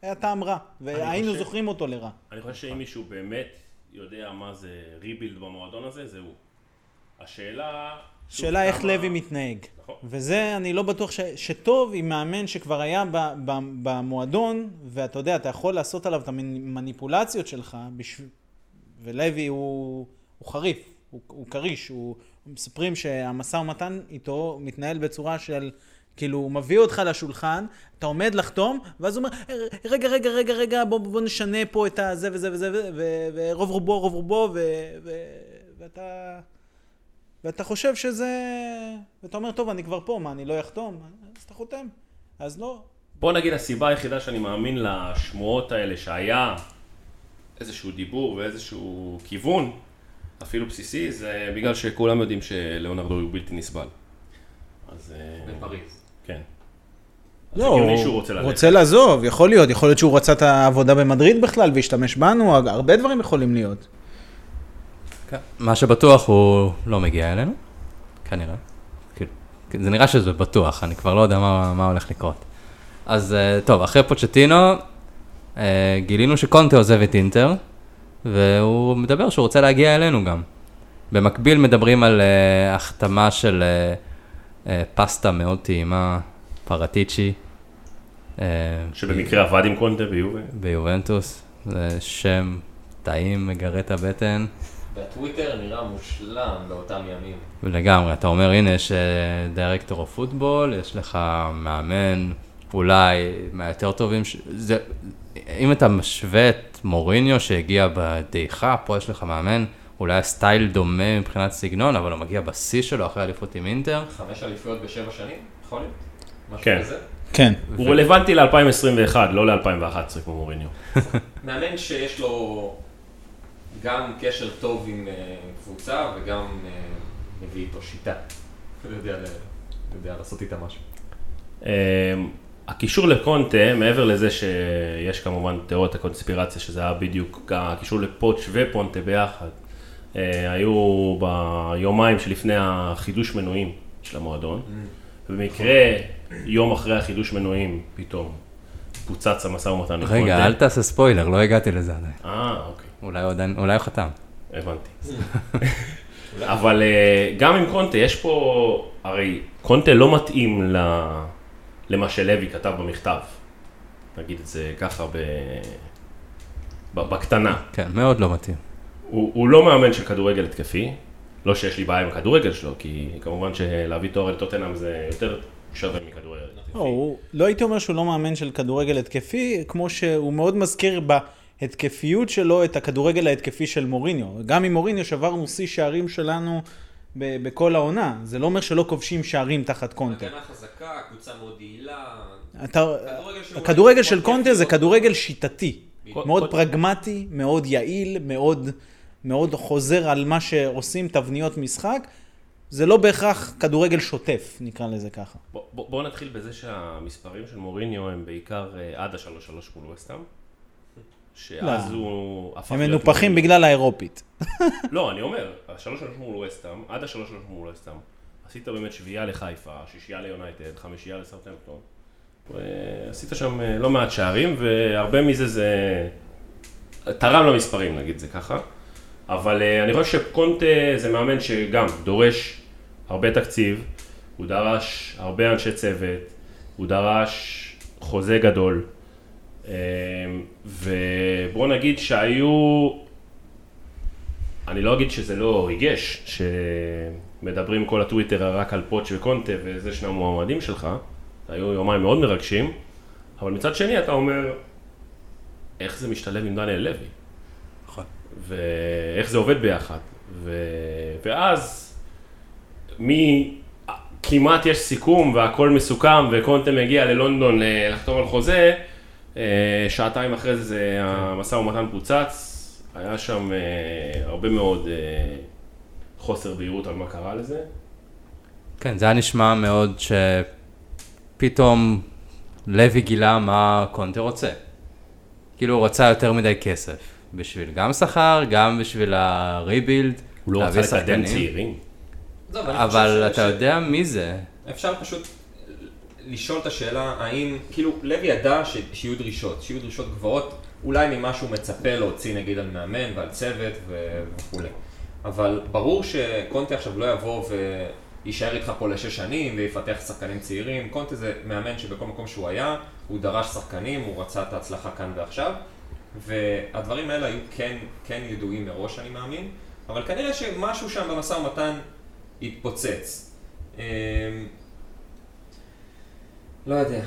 S3: והיה טעם רע, והיינו
S4: חושב-
S3: זוכרים אותו לרע.
S4: אני חושב שאם מישהו באמת יודע מה זה ריבילד במועדון הזה, זה הוא. השאלה...
S3: שאלה איך
S4: כמה-
S3: לוי מתנהג.
S4: נכון.
S3: וזה, אני לא בטוח ש, שטוב עם מאמן שכבר היה ב, ב, במועדון, ואתה יודע, אתה יכול לעשות עליו את המניפולציות שלך, בשב... ולוי הוא, הוא חריף, הוא, הוא כריש, הוא... מספרים שהמשא ומתן איתו מתנהל בצורה של... כאילו, הוא מביא אותך לשולחן, אתה עומד לחתום, ואז הוא אומר, רגע, רגע, רגע, רגע, בוא, בוא נשנה פה את הזה וזה וזה, ורוב רובו, רוב רובו, ו- ו- ואתה... ואתה חושב שזה... ואתה אומר, טוב, אני כבר פה, מה, אני לא אחתום? אז אתה חותם. אז לא.
S4: בוא נגיד הסיבה היחידה שאני מאמין לשמועות האלה שהיה איזשהו דיבור ואיזשהו כיוון, אפילו בסיסי, זה בגלל שכולם יודעים שלאונרדו הוא בלתי נסבל. אז... אה,
S2: בפריז.
S4: כן.
S3: לא,
S4: רוצה
S3: הוא
S4: ללכת.
S3: רוצה לעזוב, יכול להיות. יכול להיות שהוא רצה את העבודה במדריד בכלל והשתמש בנו, הרבה דברים יכולים להיות.
S1: כן. מה שבטוח הוא לא מגיע אלינו, כנראה. כאילו, זה נראה שזה בטוח, אני כבר לא יודע מה, מה הולך לקרות. אז אה, טוב, אחרי פוצ'טינו, אה, גילינו שקונטה עוזב את אינטר, והוא מדבר שהוא רוצה להגיע אלינו גם. במקביל מדברים על אה, החתמה של פסטה מאוד טעימה, פרטיצ'י. אה,
S4: שבמקרה עבד עם קונטה ביובה.
S1: ביובנטוס, זה שם טעים, מגרה את הבטן.
S2: והטוויטר נראה מושלם באותם ימים.
S1: לגמרי, אתה אומר, הנה, יש director of football, יש לך מאמן, אולי מהיותר טובים, ש... זה... אם אתה משווה את מוריניו שהגיע בדעיכה, פה יש לך מאמן, אולי הסטייל דומה מבחינת סגנון, אבל הוא מגיע בשיא שלו אחרי אליפות עם אינטר.
S2: חמש אליפויות בשבע שנים? יכול להיות? משהו
S4: כן.
S2: כזה?
S3: כן.
S4: הוא רלוונטי ל-2021, לא ל-2011 כמו מוריניו.
S2: מאמן שיש לו גם קשר טוב עם אה, קבוצה וגם אה, מביא איתו שיטה. הוא יודע, לעשות איתה משהו.
S4: אמ, הקישור לקונטה, מעבר לזה שיש כמובן תיאוריית הקונספירציה, שזה היה בדיוק הקישור לפוטש ופונטה ביחד, אה, היו ביומיים שלפני החידוש מנויים של המועדון. במקרה, יום אחרי החידוש מנויים, פתאום פוצץ המשא ומתן
S1: רגע. אל תעשה ספוילר, לא הגעתי לזה עדיין.
S4: אה, אוקיי.
S1: אולי הוא עדיין, אולי הוא חתם.
S4: הבנתי. אבל אה, גם עם קונטה, יש פה, הרי קונטה לא מתאים ל- למה שלוי כתב במכתב. נגיד את זה ככה ב... ב- בקטנה.
S1: כן, מאוד לא מתאים.
S4: הוא, הוא לא מאמן של כדורגל התקפי, לא שיש לי בעיה עם הכדורגל שלו, כי כמובן שלהביא תואר לטוטנאם זה יותר שווה מכדורגל התקפי.
S3: לא, הוא, לא הייתי אומר שהוא לא מאמן של כדורגל התקפי, כמו שהוא מאוד מזכיר בהתקפיות שלו את הכדורגל ההתקפי של מוריניו. גם עם מוריניו שברנו שיא שערים שלנו ב- בכל העונה. זה לא אומר שלא כובשים שערים תחת קונטה.
S2: הגנה חזקה, קבוצה מאוד יעילה.
S3: אתה,
S2: הכדורגל של
S3: קונטה זה כדורגל שיטתי. מאוד פרגמטי, מאוד יעיל, מאוד, מאוד חוזר על מה שעושים תבניות משחק. זה לא בהכרח כדורגל שוטף, נקרא לזה ככה.
S4: בוא, בוא, בוא נתחיל בזה שהמספרים של מוריניו הם בעיקר אה, עד השלוש שלוש מול וסטאם. שאז
S3: לא.
S4: הוא הפך
S3: הם מנופחים
S4: מוריניו.
S3: בגלל האירופית.
S4: לא, אני אומר, השלוש שלוש מול וסטאם, עד השלוש שלוש מול וסטאם, עשית באמת שביעייה לחיפה, שישייה ליונייטד, חמישייה לסרטמפטון. ועשית שם אה, לא מעט שערים, והרבה מזה זה תרם למספרים, נגיד זה ככה. אבל אה, אני חושב שקונטה זה מאמן שגם דורש הרבה תקציב, הוא דרש הרבה אנשי צוות, הוא דרש חוזה גדול. אה, ובוא נגיד שהיו אני לא אגיד שזה לא ריגש, שמדברים כל הטוויטר רק על פוטש וקונטה וזה שני המועמדים שלך, היו יומיים מאוד מרגשים, אבל מצד שני אתה אומר, איך זה משתלב עם דניאל לוי? ואיך זה עובד ביחד. ו... ואז, מי... כמעט יש סיכום והכל מסוכם וקונטה מגיע ללונדון אה, לחתום על חוזה, אה, שעתיים אחרי זה, זה המשא ומתן פוצץ, היה שם אה, הרבה מאוד חוסר בהירות על מה קרה לזה.
S1: כן, זה היה נשמע מאוד שפתאום לוי גילה מה קונטה רוצה. כאילו הוא רצה יותר מדי כסף. בשביל גם שכר, גם בשביל הריבילד.
S4: הוא לא רצה לקדם. צעירים.
S2: אני
S1: אבל אתה יודע מי זה.
S2: אפשר פשוט לשאול את השאלה האם, כאילו, לוי ידע ש- שיהיו דרישות, שיהיו דרישות גבוהות, אולי ממה שהוא מצפה להוציא נגיד על מאמן ועל צוות ו- וכולי. אבל ברור שקונטה עכשיו לא יבוא ויישאר איתך פה לשש שנים ויפתח שחקנים צעירים. קונטה זה מאמן שבכל מקום שהוא היה, הוא דרש שחקנים, הוא רצה את ההצלחה כאן ועכשיו. והדברים האלה היו כן, כן ידועים מראש, אני מאמין, אבל כנראה שמשהו שם במשא ומתן התפוצץ. אמ, לא יודע,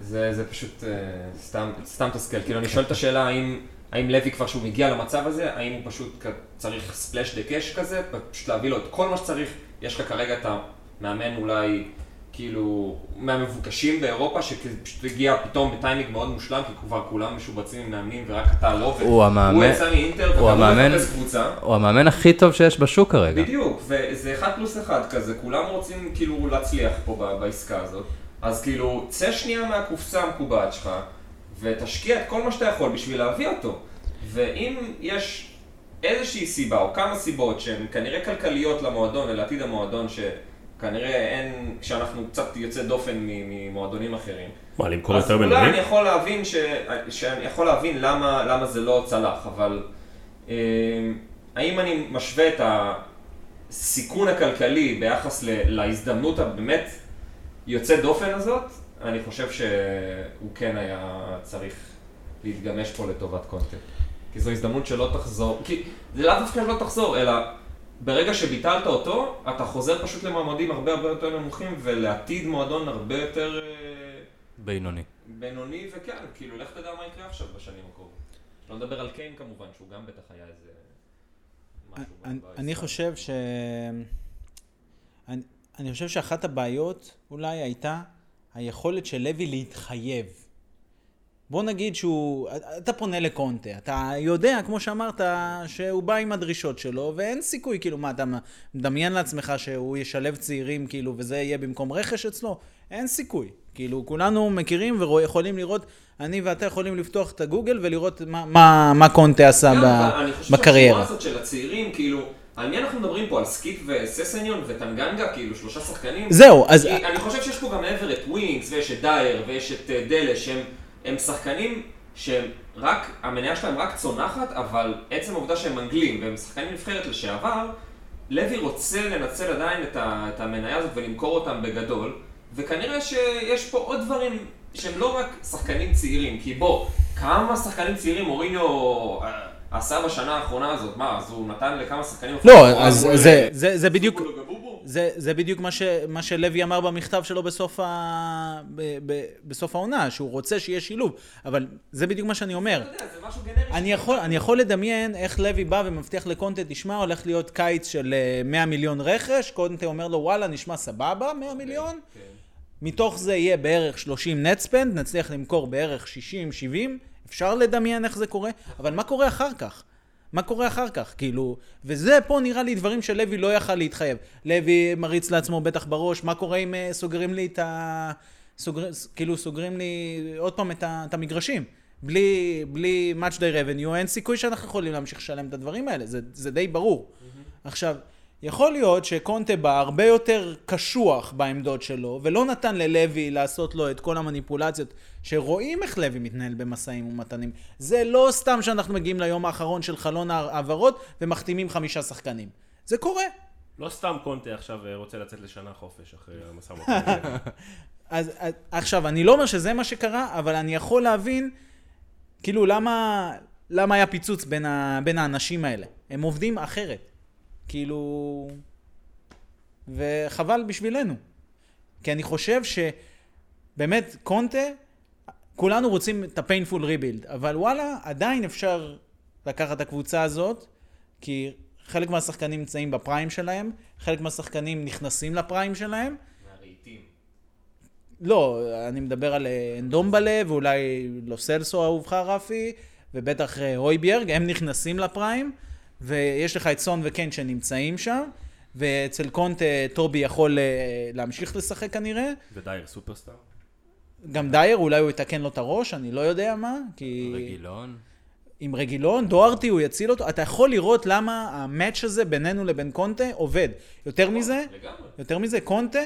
S2: זה, זה פשוט אה, סתם, סתם תסכל. כאילו, אני שואל את השאלה האם, האם לוי כבר שהוא מגיע למצב הזה, האם הוא פשוט צריך ספלאש דה קאש כזה, פשוט להביא לו את כל מה שצריך, יש לך כרגע את המאמן אולי, כאילו, מהמבוקשים באירופה, שפשוט הגיע פתאום בטיימינג מאוד מושלם, כי כבר כולם משובצים עם מאמנים ורק אתה לא,
S1: הוא המאמן-
S2: הוא יצא מאינטר, ואתה לא מחפש קבוצה.
S1: הוא המאמן הכי טוב שיש בשוק כרגע.
S2: בדיוק, וזה אחד פלוס אחד כזה, כולם רוצים כאילו להצליח פה בעסקה הזאת. אז כאילו, צא שנייה מהקופסה המקובעת שלך, ותשקיע את כל מה שאתה יכול בשביל להביא אותו. ואם יש איזושהי סיבה, או כמה סיבות שהן כנראה כלכליות למועדון ולעתיד המועדון, שכנראה אין, כשאנחנו קצת יוצא דופן ממועדונים אחרים.
S4: מה, למכור
S2: אז
S4: יותר
S2: אולי
S4: מנויים?
S2: אני יכול להבין, ש... שאני יכול להבין למה, למה זה לא צלח, אבל אה, האם אני משווה את הסיכון הכלכלי ביחס ל... להזדמנות הבאמת יוצא דופן הזאת, אני חושב שהוא כן היה צריך להתגמש פה לטובת קונטנט. כי זו הזדמנות שלא תחזור, כי זה לאו דווקא שלא תחזור, אלא ברגע שביטלת אותו, אתה חוזר פשוט למעמדים הרבה הרבה יותר נמוכים ולעתיד מועדון הרבה יותר... אה,
S1: בינוני.
S2: בינוני וכן, כאילו, לך תדע מה יקרה עכשיו בשנים הקרובות. לא נדבר על קיין כמובן, שהוא גם בטח היה איזה...
S3: אני- חושב ש... אני, אני חושב שאחת הבעיות אולי הייתה היכולת של לוי להתחייב. בוא נגיד שהוא, אתה פונה לקונטה, אתה יודע, כמו שאמרת, שהוא בא עם הדרישות שלו, ואין סיכוי, כאילו, מה, אתה מדמיין לעצמך שהוא ישלב צעירים, כאילו, וזה יהיה במקום רכש אצלו? אין סיכוי. כאילו, כולנו מכירים ויכולים לראות, אני ואתה יכולים לפתוח את הגוגל ולראות מה, מה, מה קונטה עשה
S2: גם,
S3: ב,
S2: אני חושב
S3: בקריירה.
S2: הזאת של הצעירים, כאילו, על מי אנחנו מדברים פה? על סקיפ וססניון וטנגנגה, כאילו שלושה שחקנים?
S3: זהו, אז...
S2: אני חושב שיש פה גם מעבר את ווינקס, ויש את דייר, ויש את אה, דלה, שהם הם שחקנים שהם רק, המניה שלהם רק צונחת, אבל עצם העובדה שהם אנגלים, והם שחקנים נבחרת לשעבר, לוי רוצה לנצל עדיין את, ה, את המניה הזאת ולמכור אותם בגדול, וכנראה שיש פה עוד דברים שהם לא רק שחקנים צעירים, כי בוא, כמה שחקנים צעירים מוריניו אה, עשה בשנה האחרונה הזאת? מה, אז הוא נתן לכמה שחקנים...
S3: לא, אז
S2: מול-
S3: זה, זה, זה בדיוק... זה, זה בדיוק מה, ש, מה שלוי אמר במכתב שלו בסוף, ה, ב, ב, בסוף העונה, שהוא רוצה שיהיה שילוב. אבל זה בדיוק מה שאני אומר.
S2: אתה יודע, זה משהו גנרי.
S3: אני יכול, אני יכול לדמיין איך לוי בא ומבטיח לקונטה, תשמע, הולך להיות קיץ של אה, 100 מיליון רכש, קונטה אומר לו, וואלה, נשמע סבבה, 100 מיליון?
S2: כן.
S3: מתוך זה יהיה בערך 30 נט ספנד, נצליח למכור בערך 60, 70, אפשר לדמיין איך זה קורה, אבל מה קורה אחר כך? מה קורה אחר כך? כאילו, וזה פה נראה לי דברים שלוי לא יכל להתחייב. לוי מריץ לעצמו בטח בראש, מה קורה אם אה, סוגרים לי את ה... סוגר... כאילו סוגרים לי עוד פעם את, ה... את המגרשים. בלי, בלי match day revenue, אין סיכוי שאנחנו יכולים להמשיך לשלם את הדברים האלה, זה, זה די ברור. עכשיו, יכול להיות שקונטה בא הרבה יותר קשוח בעמדות שלו, ולא נתן ללוי לעשות לו את כל המניפולציות שרואים איך לוי מתנהל במשאים ומתנים. זה לא סתם שאנחנו מגיעים ליום האחרון של חלון העברות ומחתימים חמישה שחקנים. זה קורה.
S4: לא סתם קונטה עכשיו אה, רוצה לצאת לשנה חופש אחרי המשא ומתן.
S3: אז עכשיו, אני לא אומר שזה מה שקרה, אבל אני יכול להבין, כאילו, למה, למה היה פיצוץ בין, ה, בין האנשים האלה. הם עובדים אחרת. כאילו... וחבל בשבילנו. כי אני חושב שבאמת, קונטה, כולנו רוצים את ה-painful rebuild, אבל וואלה, עדיין אפשר לקחת את הקבוצה הזאת, כי חלק מהשחקנים נמצאים בפריים שלהם, חלק מהשחקנים נכנסים לפריים שלהם,
S2: מהרהיטים.
S3: לא, אני מדבר על אה, אנדומבלה, ואולי לא סלסו אהובך רפי, ובטח אה, הויביארג, הם נכנסים לפריים, ויש לך את סון וקיין שנמצאים שם, ואצל קונטה טובי יכול אה, להמשיך לשחק כנראה,
S4: ודייר סופרסטאר.
S3: גם דייר, אולי הוא יתקן לו את הראש, אני לא יודע מה, כי...
S1: רגילון.
S3: עם רגילון, דוארטי, הוא יציל אותו, אתה יכול לראות למה המאץ' הזה בינינו לבין קונטה עובד. יותר מזה,
S2: לגמרי.
S3: יותר מזה, קונטה,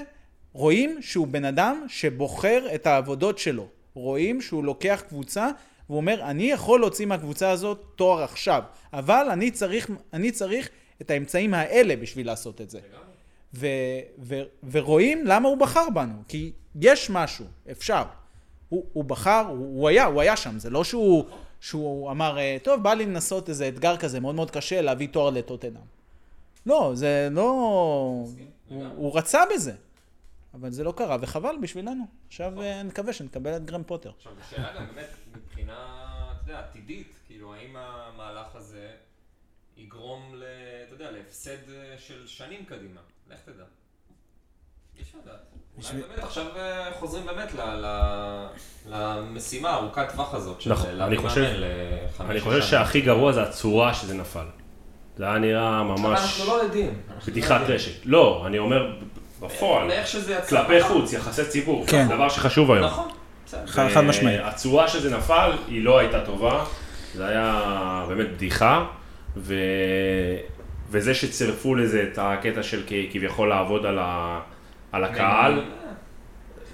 S3: רואים שהוא בן אדם שבוחר את העבודות שלו. רואים שהוא לוקח קבוצה, והוא אומר, אני יכול להוציא מהקבוצה הזאת תואר עכשיו, אבל אני צריך, אני צריך את האמצעים האלה בשביל לעשות את זה. ו- ו- ורואים למה הוא בחר בנו, כי יש משהו, אפשר. הוא, הוא בחר, הוא, הוא היה, הוא היה שם, זה לא שהוא, שהוא אמר, "אה, טוב, בא לי לנסות איזה אתגר כזה מאוד מאוד קשה להביא תואר לטוטנאם. לא, זה לא... הוא, הוא רצה בזה, אבל זה לא קרה, וחבל בשבילנו. עכשיו אה, נקווה שנקבל את גרם פוטר.
S2: עכשיו, זו שאלה גם באמת מבחינה, אתה יודע, עתידית, כאילו, האם המהלך הזה יגרום, ל, אתה יודע, להפסד אה, של שנים קדימה? לך תדע. אי אפשר לדעת. אולי באמת עכשיו אה, חוזרים באמת למשימה ארוכת טווח הזאת של
S4: נכון,
S2: להביא
S4: אני חושב-
S2: מאמן לחמש
S4: אני חושב. שהכי גרוע זה הצורה שזה נפל. זה היה נראה ממש
S2: אנחנו לא יודעים. לא
S4: בדיחת. רשת. לא, אני אומר בפועל,
S2: איך שזה יצא.
S4: כלפי חוץ, יחסי ציבור.
S3: כן.
S4: זה דבר שחשוב היום.
S2: נכון, בסדר.
S3: חד חד משמעית.
S4: הצורה שזה נפל היא לא הייתה טובה, זה היה באמת בדיחה, ו... וזה שצירפו לזה את הקטע של כביכול לעבוד על, ה... על הקהל,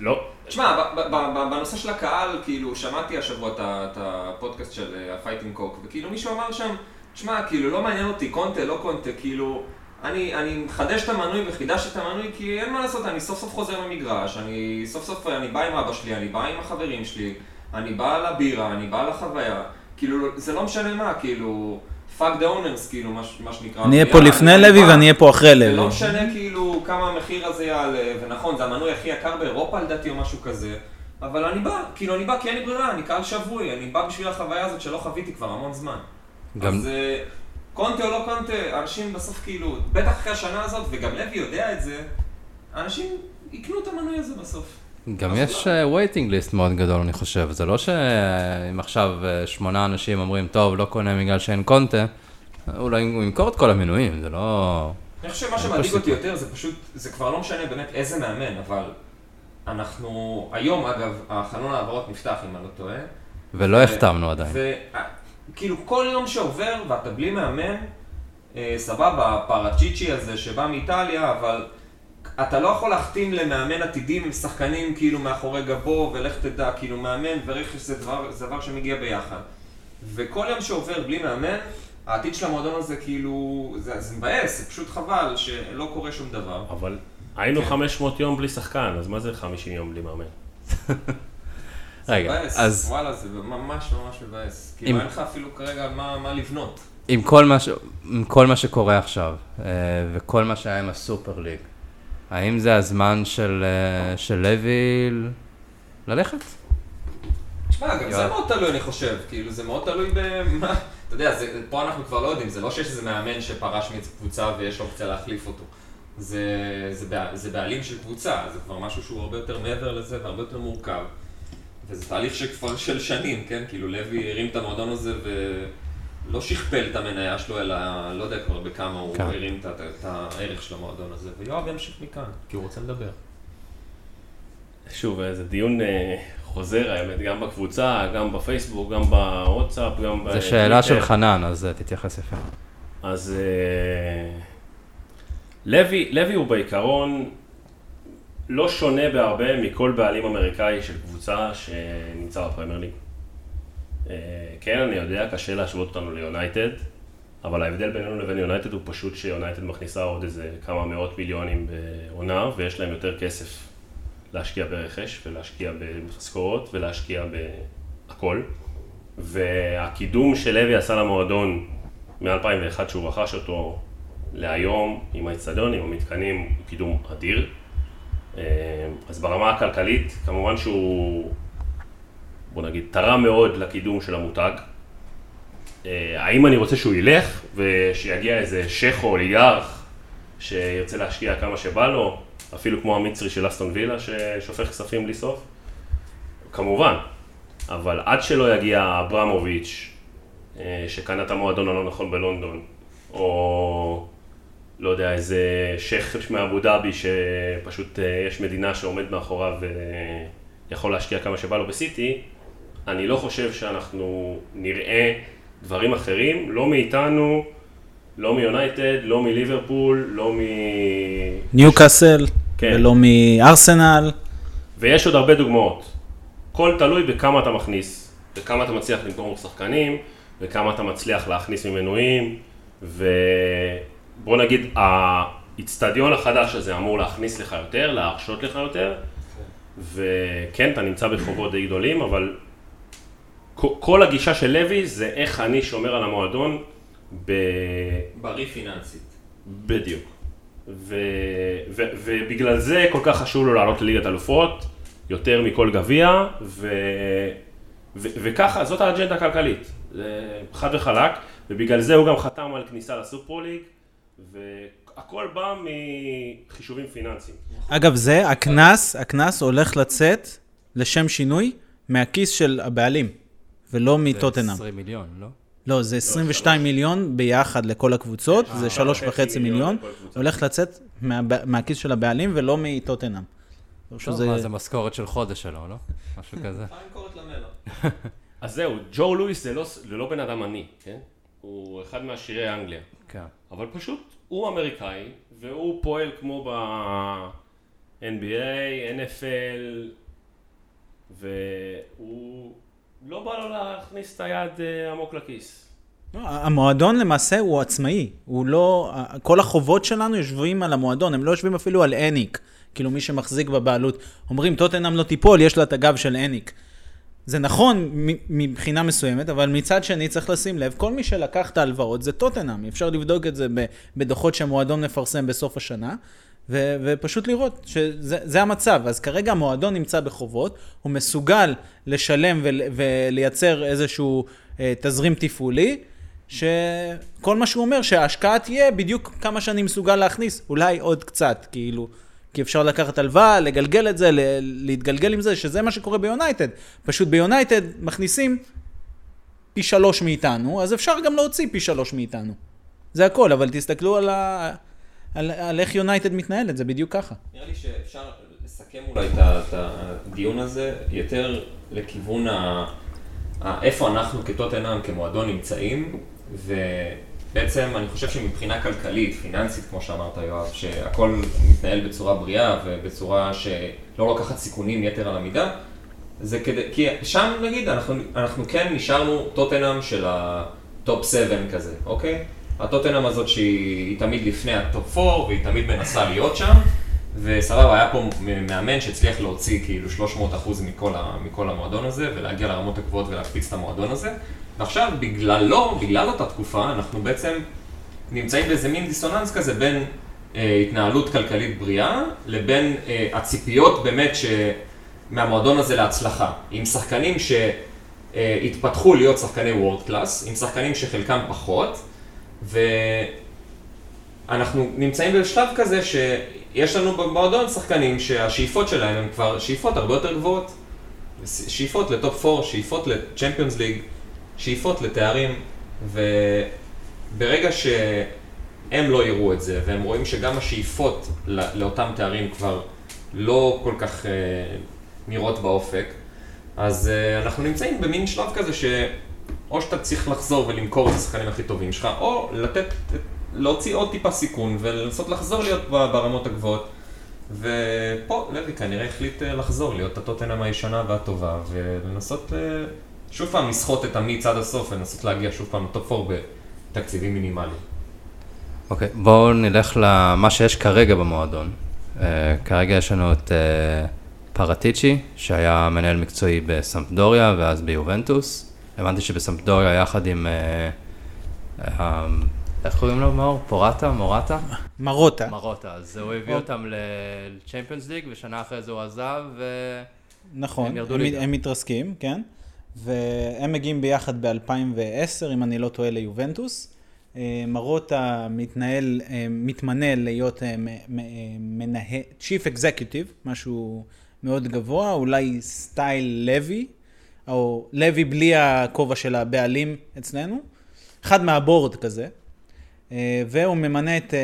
S4: לא.
S2: תשמע, בנושא של הקהל, כאילו, שמעתי השבוע את הפודקאסט של ה Fighting Cock, וכאילו מישהו אמר שם, תשמע, כאילו, לא מעניין אותי קונטה, לא קונטה, כאילו, אני, אני מחדש את המנוי וחידשתי את המנוי, כי אין מה לעשות, אני סוף סוף חוזר למגרש, אני סוף סוף, אני בא עם אבא שלי, אני בא עם החברים שלי, אני בא לבירה, אני בא לחוויה, כאילו, זה לא משנה מה, כאילו, fuck the owners, כאילו, מה, מה שנקרא.
S3: אני אהיה פה
S2: יאללה,
S3: לפני
S2: אני
S3: לוי. ואני אהיה פה אחרי
S2: זה לא
S3: לוי.
S2: משנה כאילו כמה המחיר הזה יעלה, ונכון, זה המנוי הכי יקר באירופה לדעתי או משהו כזה, אבל אני בא, כאילו אני בא כי אין לי ברירה, אני קהל שבוי, אני בא בשביל החוויה הזאת שלא חוויתי כבר המון זמן.
S1: גם-
S2: אז אה, קונטה או לא קונטה, אנשים בסוף כאילו, בטח אחרי השנה הזאת, וגם לוי יודע את זה, אנשים יקנו את המנוי הזה בסוף.
S1: גם יש וייטינג ליסט מאוד גדול, אני חושב. זה לא שאם עכשיו אה, שמונה אנשים אומרים, טוב, לא קונה בגלל שאין קונטה, אולי הוא ימכור את כל המנויים, זה לא...
S2: אני חושב שמה שמדאיג אותי. יותר זה פשוט, זה כבר לא משנה באמת איזה מאמן, אבל אנחנו, היום אגב, החלון העברות נפתח אם אני לא טועה.
S1: ולא החתמנו עדיין.
S2: וכאילו כל יום שעובר ואתה בלי מאמן, אה, סבבה, הפרצ'יצ'י הזה שבא מאיטליה, אבל אתה לא יכול להחתים למאמן עתידי עם שחקנים כאילו מאחורי גבו, ולך תדע, כאילו מאמן ורכש זה דבר, זה דבר שמגיע ביחד. וכל יום שעובר בלי מאמן, העתיד של המועדון הזה כאילו, זה, זה מבאס, זה פשוט חבל שלא קורה שום דבר.
S4: אבל היינו
S2: כן.
S4: 500 יום בלי שחקן, אז מה זה 50 יום בלי מאמן?
S2: זה
S1: רגע,
S2: מבאס,
S1: אז
S2: וואלה, זה ממש ממש מבאס. כאילו
S1: אם-
S2: אין לך אפילו כרגע מה, מה לבנות.
S1: עם כל מה, ש... עם כל מה שקורה עכשיו, אה, וכל מה שהיה עם הסופר ליג, האם זה הזמן של, אה, של לוי ללכת?
S2: תשמע, גם זה
S1: יואב.
S2: מאוד תלוי, אני חושב. כאילו, זה מאוד תלוי במה... אתה יודע, זה, פה אנחנו כבר לא יודעים, זה לא שיש איזה מאמן שפרש מאיזה קבוצה ויש אופציה להחליף אותו. זה, זה, בע- זה בעלים של קבוצה, זה כבר משהו שהוא הרבה יותר מעבר לזה והרבה יותר מורכב. וזה תהליך שכבר של שנים, כן? כאילו, לוי הרים את המועדון הזה ולא שכפל את המניה שלו, אלא לא יודע כבר בכמה הוא
S1: כן.
S2: הרים את, את הערך של המועדון הזה. ויואב ימשיך מכאן, כי הוא רוצה לדבר.
S4: שוב, זה דיון אה, חוזר, האמת, גם בקבוצה, גם בפייסבוק, גם בוואטסאפ, גם
S1: זו
S4: בטוויטר.
S1: שאלה של חנן, אז אה, תתייחס יפה.
S4: אז אה, לוי, לוי הוא בעיקרון לא שונה בהרבה מכל בעלים אמריקאי של קבוצה שנמצא בפרמייר ליג. אה, כן, אני יודע, קשה להשוות אותנו ליונייטד, אבל ההבדל בינינו לבין יונייטד הוא פשוט שיונייטד מכניסה עוד איזה כמה מאות מיליונים בעונה, ויש להם יותר כסף להשקיע ברכש, ולהשקיע במשכורות, ולהשקיע בהכל. והקידום שלוי עשה למועדון מ-2001 שהוא רכש אותו להיום, עם האצטדיון, עם המתקנים, הוא קידום אדיר. אה, אז ברמה הכלכלית, כמובן שהוא, בוא נגיד, תרם מאוד לקידום של המותג. אה, האם אני רוצה שהוא ילך ושיגיע איזה שייח או אוליגרך שירצה להשקיע כמה שבא לו, אפילו כמו המצרי של אסטון וילה ששופך כספים בלי סוף? כמובן, אבל עד שלא יגיע אברמוביץ' אה, שקנה את המועדון הלא נכון בלונדון, או לא יודע, איזה שייח מאבו דאבי שפשוט אה, יש מדינה שעומד מאחוריו ויכול להשקיע כמה שבא לו בסיטי, אני לא חושב שאנחנו נראה דברים אחרים, לא מאיתנו, לא מיונייטד, לא מליברפול, לא מ...
S3: ניוקאסל,
S4: כן.
S3: ולא מארסנל.
S4: ויש עוד הרבה דוגמאות. הכל תלוי בכמה אתה מכניס, בכמה אתה מצליח למכור שחקנים, וכמה אתה מצליח להכניס ממנויים, ובוא נגיד, האיצטדיון החדש הזה אמור להכניס לך יותר, להרשות לך יותר, וכן, אתה נמצא בחובות די גדולים, אבל כל- הגישה של לוי זה איך אני שומר על המועדון ב...
S2: בריא פיננסית.
S4: בדיוק. ו, ו, ובגלל זה כל כך חשוב לו לעלות לליגת אלופות, יותר מכל גביע, ו, ו, וככה, זאת האג'נדה הכלכלית, חד וחלק, ובגלל זה הוא גם חתם על כניסה לסופרו ליג, והכל בא מחישובים פיננסיים.
S3: אגב, זה, הקנס, הקנס הולך לצאת, לשם שינוי, מהכיס של הבעלים, ולא מטוטנאם.
S1: 20 מיליון, לא?
S3: לא, זה 22 מיליון ביחד לכל הקבוצות, זה שלוש וחצי מיליון,
S4: לכל קבוצה.
S3: הולך לצאת מהב- מהכיס של הבעלים ולא מטוטנאם.
S1: טוב,
S3: שזה-
S1: מה, זה משכורת של חודש שלו, לא? משהו כזה.
S4: אז זהו, ג'ו לואיס זה לא, זה לא בן אדם עני, כן? הוא אחד מעשירי אנגליה.
S1: כן.
S4: אבל פשוט הוא אמריקאי, והוא פועל כמו ב-NBA, NFL, והוא לא בא לו להכניס את היד אה, עמוק לכיס.
S3: לא, המועדון למעשה הוא עצמאי, הוא לא, כל החובות שלנו יושבים על המועדון, הם לא יושבים אפילו על אניק, כאילו מי שמחזיק בבעלות. אומרים, טוטנאם לא תיפול, יש לה את הגב של אניק. זה נכון מבחינה מסוימת, אבל מצד שני צריך לשים לב, כל מי שלקח את ההלוואות זה טוטנאם, אפשר לבדוק את זה בדוחות שהמועדון מפרסם בסוף השנה, ו- ופשוט לראות שזה זה המצב. אז כרגע המועדון נמצא בחובות, הוא מסוגל לשלם ול- ולייצר איזשהו אה, תזרים תפעולי, שכל מה שהוא אומר שההשקעה תהיה בדיוק כמה שאני מסוגל להכניס, אולי עוד קצת, כאילו, כי אפשר לקחת הלוואה, לגלגל את זה, להתגלגל עם זה, שזה מה שקורה ביונייטד. פשוט ביונייטד מכניסים פי שלוש מאיתנו, אז אפשר גם להוציא פי שלוש מאיתנו. זה הכל, אבל תסתכלו על, ה... על, על איך יונייטד מתנהלת, זה בדיוק ככה.
S2: נראה לי שאפשר לסכם אולי את הדיון הזה יותר לכיוון ה... איפה אנחנו כטוטנאם, כמועדון נמצאים, ובעצם אני חושב שמבחינה כלכלית, פיננסית, כמו שאמרת יואב, שהכל מתנהל בצורה בריאה ובצורה שלא לוקחת סיכונים יתר על המידה, זה כדי, כי שם נגיד, אנחנו, אנחנו כן נשארנו טוטנאם של ה top 7 כזה, אוקיי? הטוטנאם הזאת שהיא היא תמיד לפני ה top 4 והיא תמיד מנסה להיות שם, וסבבה, היה פה מאמן שהצליח להוציא כאילו 300 אחוז מכל, מכל המועדון הזה ולהגיע לרמות הגבוהות ולהקפיץ את המועדון הזה, ועכשיו בגללו, בגלל אותה תקופה, אנחנו בעצם נמצאים באיזה מין דיסוננס כזה בין אה, התנהלות כלכלית בריאה לבין אה, הציפיות באמת ש... מהמועדון הזה להצלחה, עם שחקנים שהתפתחו להיות שחקני world class, עם שחקנים שחלקם פחות, ואנחנו נמצאים בשלב כזה שיש לנו במועדון שחקנים שהשאיפות שלהם הן כבר שאיפות הרבה יותר גבוהות. שאיפות לטופ 4, שאיפות לצ'מפיונס ליג, שאיפות לתארים, וברגע שהם לא יראו את זה, והם רואים שגם השאיפות לא- לאותם תארים כבר לא כל כך אה, נראות באופק, אז אה, אנחנו נמצאים במין שלב כזה שאו שאתה צריך לחזור ולמכור את השחקנים הכי טובים שלך, או לתת, להוציא עוד טיפה סיכון ולנסות לחזור להיות ברמות הגבוהות. ופה לוי כנראה החליט אה, לחזור, להיות הטוטנאם הישנה והטובה, ולנסות אה, שוב פעם לסחוט את המיץ עד הסוף, ולנסות להגיע שוב פעם לטופ 4 בתקציבים מינימליים.
S1: אוקיי, בואו נלך למה שיש כרגע במועדון. Uh, כרגע יש לנו את uh, פרטיצ'י, שהיה מנהל מקצועי בסמפדוריה ואז ביובנטוס. הבנתי שבסמפדוריה יחד עם... Uh, איך קוראים לו מאור? פורטה? מורטה?
S3: מרוטה.
S1: מרוטה. אז הוא הביא אותם לצ'מפיונס ליג, ושנה אחרי זה הוא עזב.
S3: נכון,
S1: הם ירדו
S3: הם,
S1: ליגה.
S3: הם מתרסקים, כן. והם מגיעים ביחד ב-2010, אם אני לא טועה, ליובנטוס. אה, מרוטה מתנהל, אה, מתמנה להיות אה, מנהל, Chief Executive, משהו מאוד גבוה, אולי סטייל לוי, או לוי בלי הכובע של הבעלים אצלנו. אחד מהבורד כזה. אה, והוא ממנה את אה,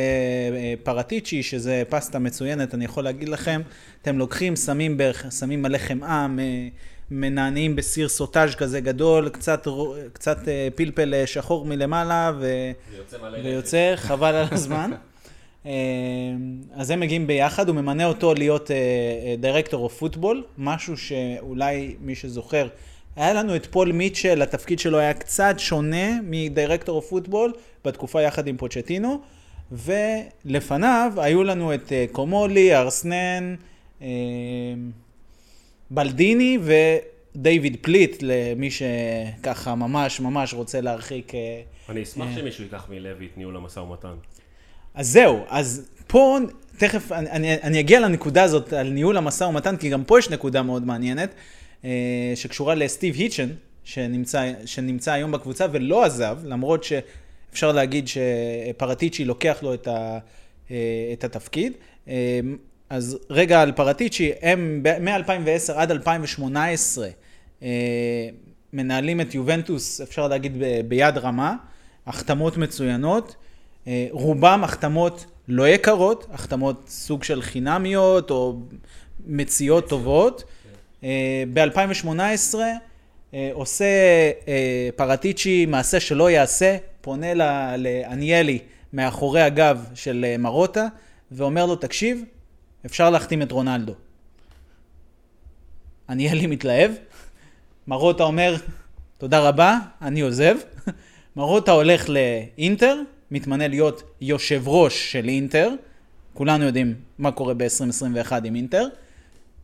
S3: אה, פרטיצ'י, שזה פסטה מצוינת, אני יכול להגיד לכם, אתם לוקחים, שמים בערך, שמים מלא חמאה, מנענעים בסיר סוטאז' כזה גדול, קצת, קצת פלפל שחור מלמעלה, ו...
S2: זה יוצא מלא
S3: ויוצא חבל על הזמן. אז הם מגיעים ביחד, הוא ממנה אותו להיות director of football, משהו שאולי מי שזוכר, היה לנו את פול מיטשל, התפקיד שלו היה קצת שונה מ director football, בתקופה יחד עם פוצ'טינו, ולפניו היו לנו את אה, קומולי, ארנסן, אה, בלדיני ודייוויד פליט, למי שככה ממש ממש רוצה להרחיק אה,
S4: אני אשמח שמישהו ייקח מלוי את ניהול המשא ומתן.
S3: אז זהו, אז פה, תכף אני, אני, אני אגיע לנקודה הזאת על ניהול המשא ומתן, כי גם פה יש נקודה מאוד מעניינת, שקשורה לסטיב היטשן, שנמצא, שנמצא היום בקבוצה ולא עזב, למרות שאפשר להגיד שפרטיצ'י לוקח לו את, ה, אה, את התפקיד. אה, אז רגע על פרטיצ'י, הם מ-2010 עד 2018 אה, מנהלים את יובנטוס, אפשר להגיד ב- ביד רמה, החתמות מצוינות. אה, רובם החתמות לא יקרות, החתמות סוג של חינמיות או מציאות טובות. ב-2018 עושה אה, פרטיצ'י מעשה שלא יעשה, פונה לאניאלי מאחורי הגב של אה, מרוטה ואומר לו, תקשיב, אפשר להחתים את רונלדו. אניאלי מתלהב, מרוטה אומר, תודה רבה, אני עוזב. מרוטה הולך לאינטר, מתמנה להיות יושב ראש של אינטר, כולנו יודעים מה קורה ב-2021 עם אינטר,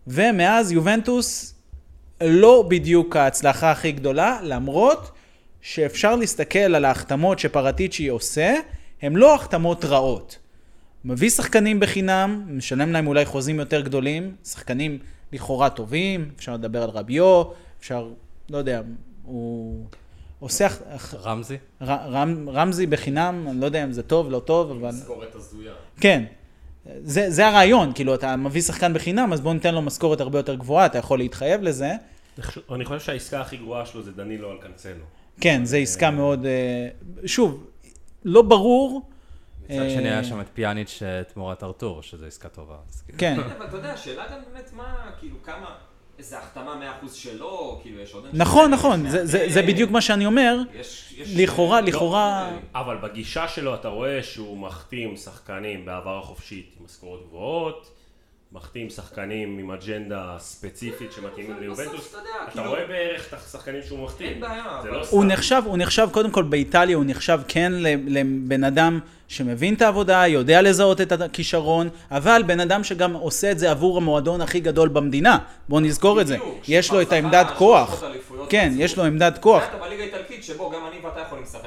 S3: ומאז יובנטוס לא בדיוק ההצלחה הכי גדולה, למרות שאפשר להסתכל על ההחתמות שפרטיצ'י עושה, הן לא החתמות רעות. מביא שחקנים בחינם, משלם להם אולי חוזים יותר גדולים, שחקנים לכאורה טובים, אפשר לדבר על רביו, אפשר, לא יודע, הוא עושה...
S1: רמזי?
S3: ר- רמ, רמזי בחינם, אני לא יודע אם זה טוב, לא טוב, אבל...
S2: משכורת הזויה.
S3: כן. זה, זה הרעיון, כאילו, אתה מביא שחקן בחינם, אז בוא ניתן לו משכורת הרבה יותר גבוהה, אתה יכול להתחייב לזה.
S4: אני חושב- שהעסקה הכי גרועה שלו זה דנילו על קנצלו.
S3: כן, זו עסקה מאוד... אה, שוב, לא ברור.
S1: מצד
S3: אה,
S1: שני היה שם את פיאניץ' אה, תמורת ארתור, שזו עסקה טובה. כאילו.
S3: כן,
S2: אבל אתה יודע, השאלה גם באמת מה, כאילו, כמה, איזה החתמה 100% שלו, כאילו, יש עוד...
S3: נכון, נכון, זה- זה זה בדיוק מה שאני אומר.
S2: יש- יש-
S3: לכאורה,
S2: לא,
S3: לכאורה-
S4: אבל בגישה שלו אתה רואה שהוא מחתים שחקנים בעבר החופשית עם משכורות גבוהות, מחתים שחקנים עם אג'נדה ספציפית שמתאימים ליובנטוס.
S2: אתה כאילו-
S4: רואה בערך את השחקנים שהוא מחתים.
S2: אין בעיה,
S4: זה לא
S3: הוא
S4: סתם.
S3: נחשב, הוא נחשב, קודם כל באיטליה, הוא נחשב כן ל- לבן אדם שמבין את העבודה, יודע לזהות את הכישרון, אבל בן אדם שגם עושה את זה עבור המועדון הכי גדול במדינה. בואו נזכור את זה. יש לו את העמדת כוח. כן. יש לו עמדת כוח.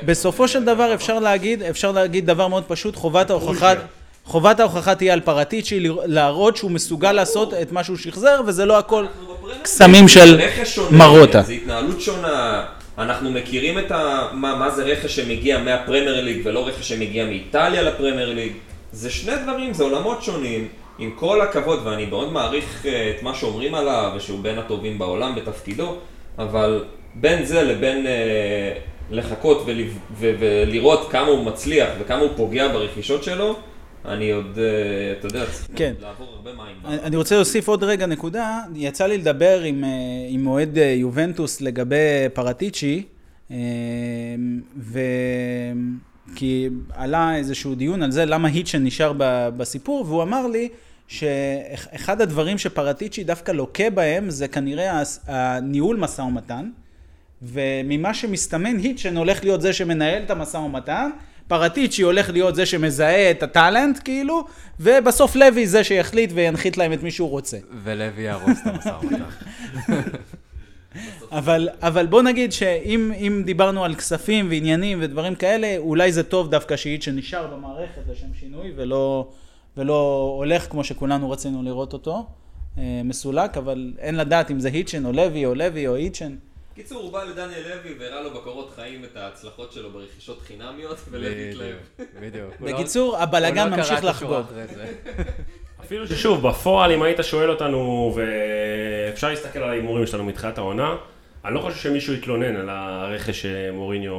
S3: בסופו של דבר אפשר להגיד, אפשר להגיד דבר מאוד פשוט, חובת ההוכחה, חובת ההוכחה תהיה על פרטיצ'י, להראות שהוא מסוגל לעשות את מה שהוא שחזר, וזה לא הכל קסמים של מרוטה.
S2: זה התנהלות שונה, אנחנו מכירים את ה... מה, מה זה רכש שמגיע מהפרמייר ליג ולא רכש שמגיע מאיטליה לפרמייר ליג. זה שני דברים, זה עולמות שונים. עם כל הכבוד, ואני מאוד מעריך אה, את מה שאומרים עליו, ושהוא בין הטובים בעולם בתפקידו, אבל בין זה לבין אה, לחכות ו- ולראות כמה הוא מצליח וכמה הוא פוגע ברכישות שלו, אני עוד, אה, אתה יודע,
S3: כן.
S2: לעבור הרבה מים.
S3: אני רוצה להוסיף עוד רגע נקודה, יצא לי לדבר עם, אה, עם אוהד אה, יובנטוס לגבי פרטיצ'י, ו... כי עלה איזשהו דיון על זה למה היטשן נשאר בסיפור, והוא אמר לי שאחד הדברים שפרטיצ'י דווקא לוקה בהם זה כנראה הניהול משא ומתן, וממה שמסתמן היטשן הולך להיות זה שמנהל את המשא ומתן, פרטיצ'י הולך להיות זה שמזהה את הטאלנט כאילו, ובסוף לוי זה שיחליט וינחית להם את מי שהוא רוצה.
S1: ולוי יהרוס את המשא ומתן.
S3: אבל, אבל בוא נגיד שאם אם דיברנו על כספים ועניינים ודברים כאלה, אולי זה טוב דווקא שהיטשן נשאר במערכת לשם שינוי, ולא, ולא הולך כמו שכולנו רצינו לראות אותו, אה, מסולק, אבל אין לדעת אם זה היטשן או לוי או לוי או היטשן.
S2: קיצור, הוא בא לדניאל לוי והראה לו בקורות חיים את ההצלחות שלו ברכישות חינמיות, ולוי התלהב.
S1: בדיוק, לא-
S3: בקיצור,
S1: הוא
S3: הבלגן
S1: לא
S3: ממשיך לחגוג.
S4: אפילו ששוב, בפועל, אם היית שואל אותנו, ואפשר להסתכל על ההימורים שלנו מתחילת העונה, אני לא חושב שמישהו יתלונן על הרכש שמוריניו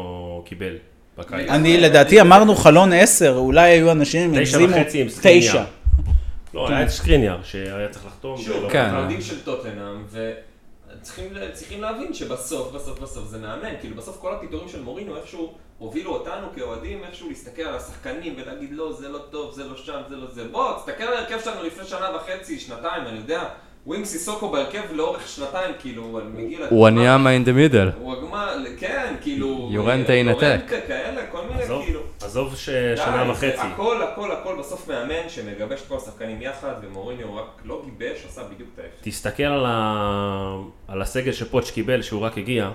S4: קיבל בקיץ.
S3: אני לדעתי אמרנו חלון 10, אולי היו אנשים הגזימו
S4: עם סקריניאר.
S3: תשע.
S4: לא, היה את שקריניאר שהיה צריך לחתום.
S2: שוב,
S1: כן.
S2: אוהדים של טוטנאם, וצריכים צריכים להבין שבסוף, בסוף, בסוף זה מאמן. כאילו, בסוף כל הפיטורים של מורינו איכשהו הובילו אותנו כאוהדים, איכשהו להסתכל על השחקנים ולהגיד לא, זה לא טוב, זה לא שם, זה לא זה. בוא, תסתכל על ההרכב שלנו לפני שנה וחצי, שנתיים, אני יודע. ווינג סיסוקו בהרכב לאורך שנתיים, כאילו, מגיע...
S1: הוא הניאמה the middle.
S2: הוא הגמר, כן, כאילו...
S1: יורנטה ינתק.
S2: יורנטה כאלה, כל מיני,
S4: עזוב, ששנה וחצי.
S2: הכל, הכל, הכל בסוף מאמן שמגבש את כל השחקנים יחד, ומוריניו רק לא גיבש, עשה בדיוק את ההפך.
S4: תסתכל על, ה... על הסגל שפוטש קיבל, שהוא רק הגיע,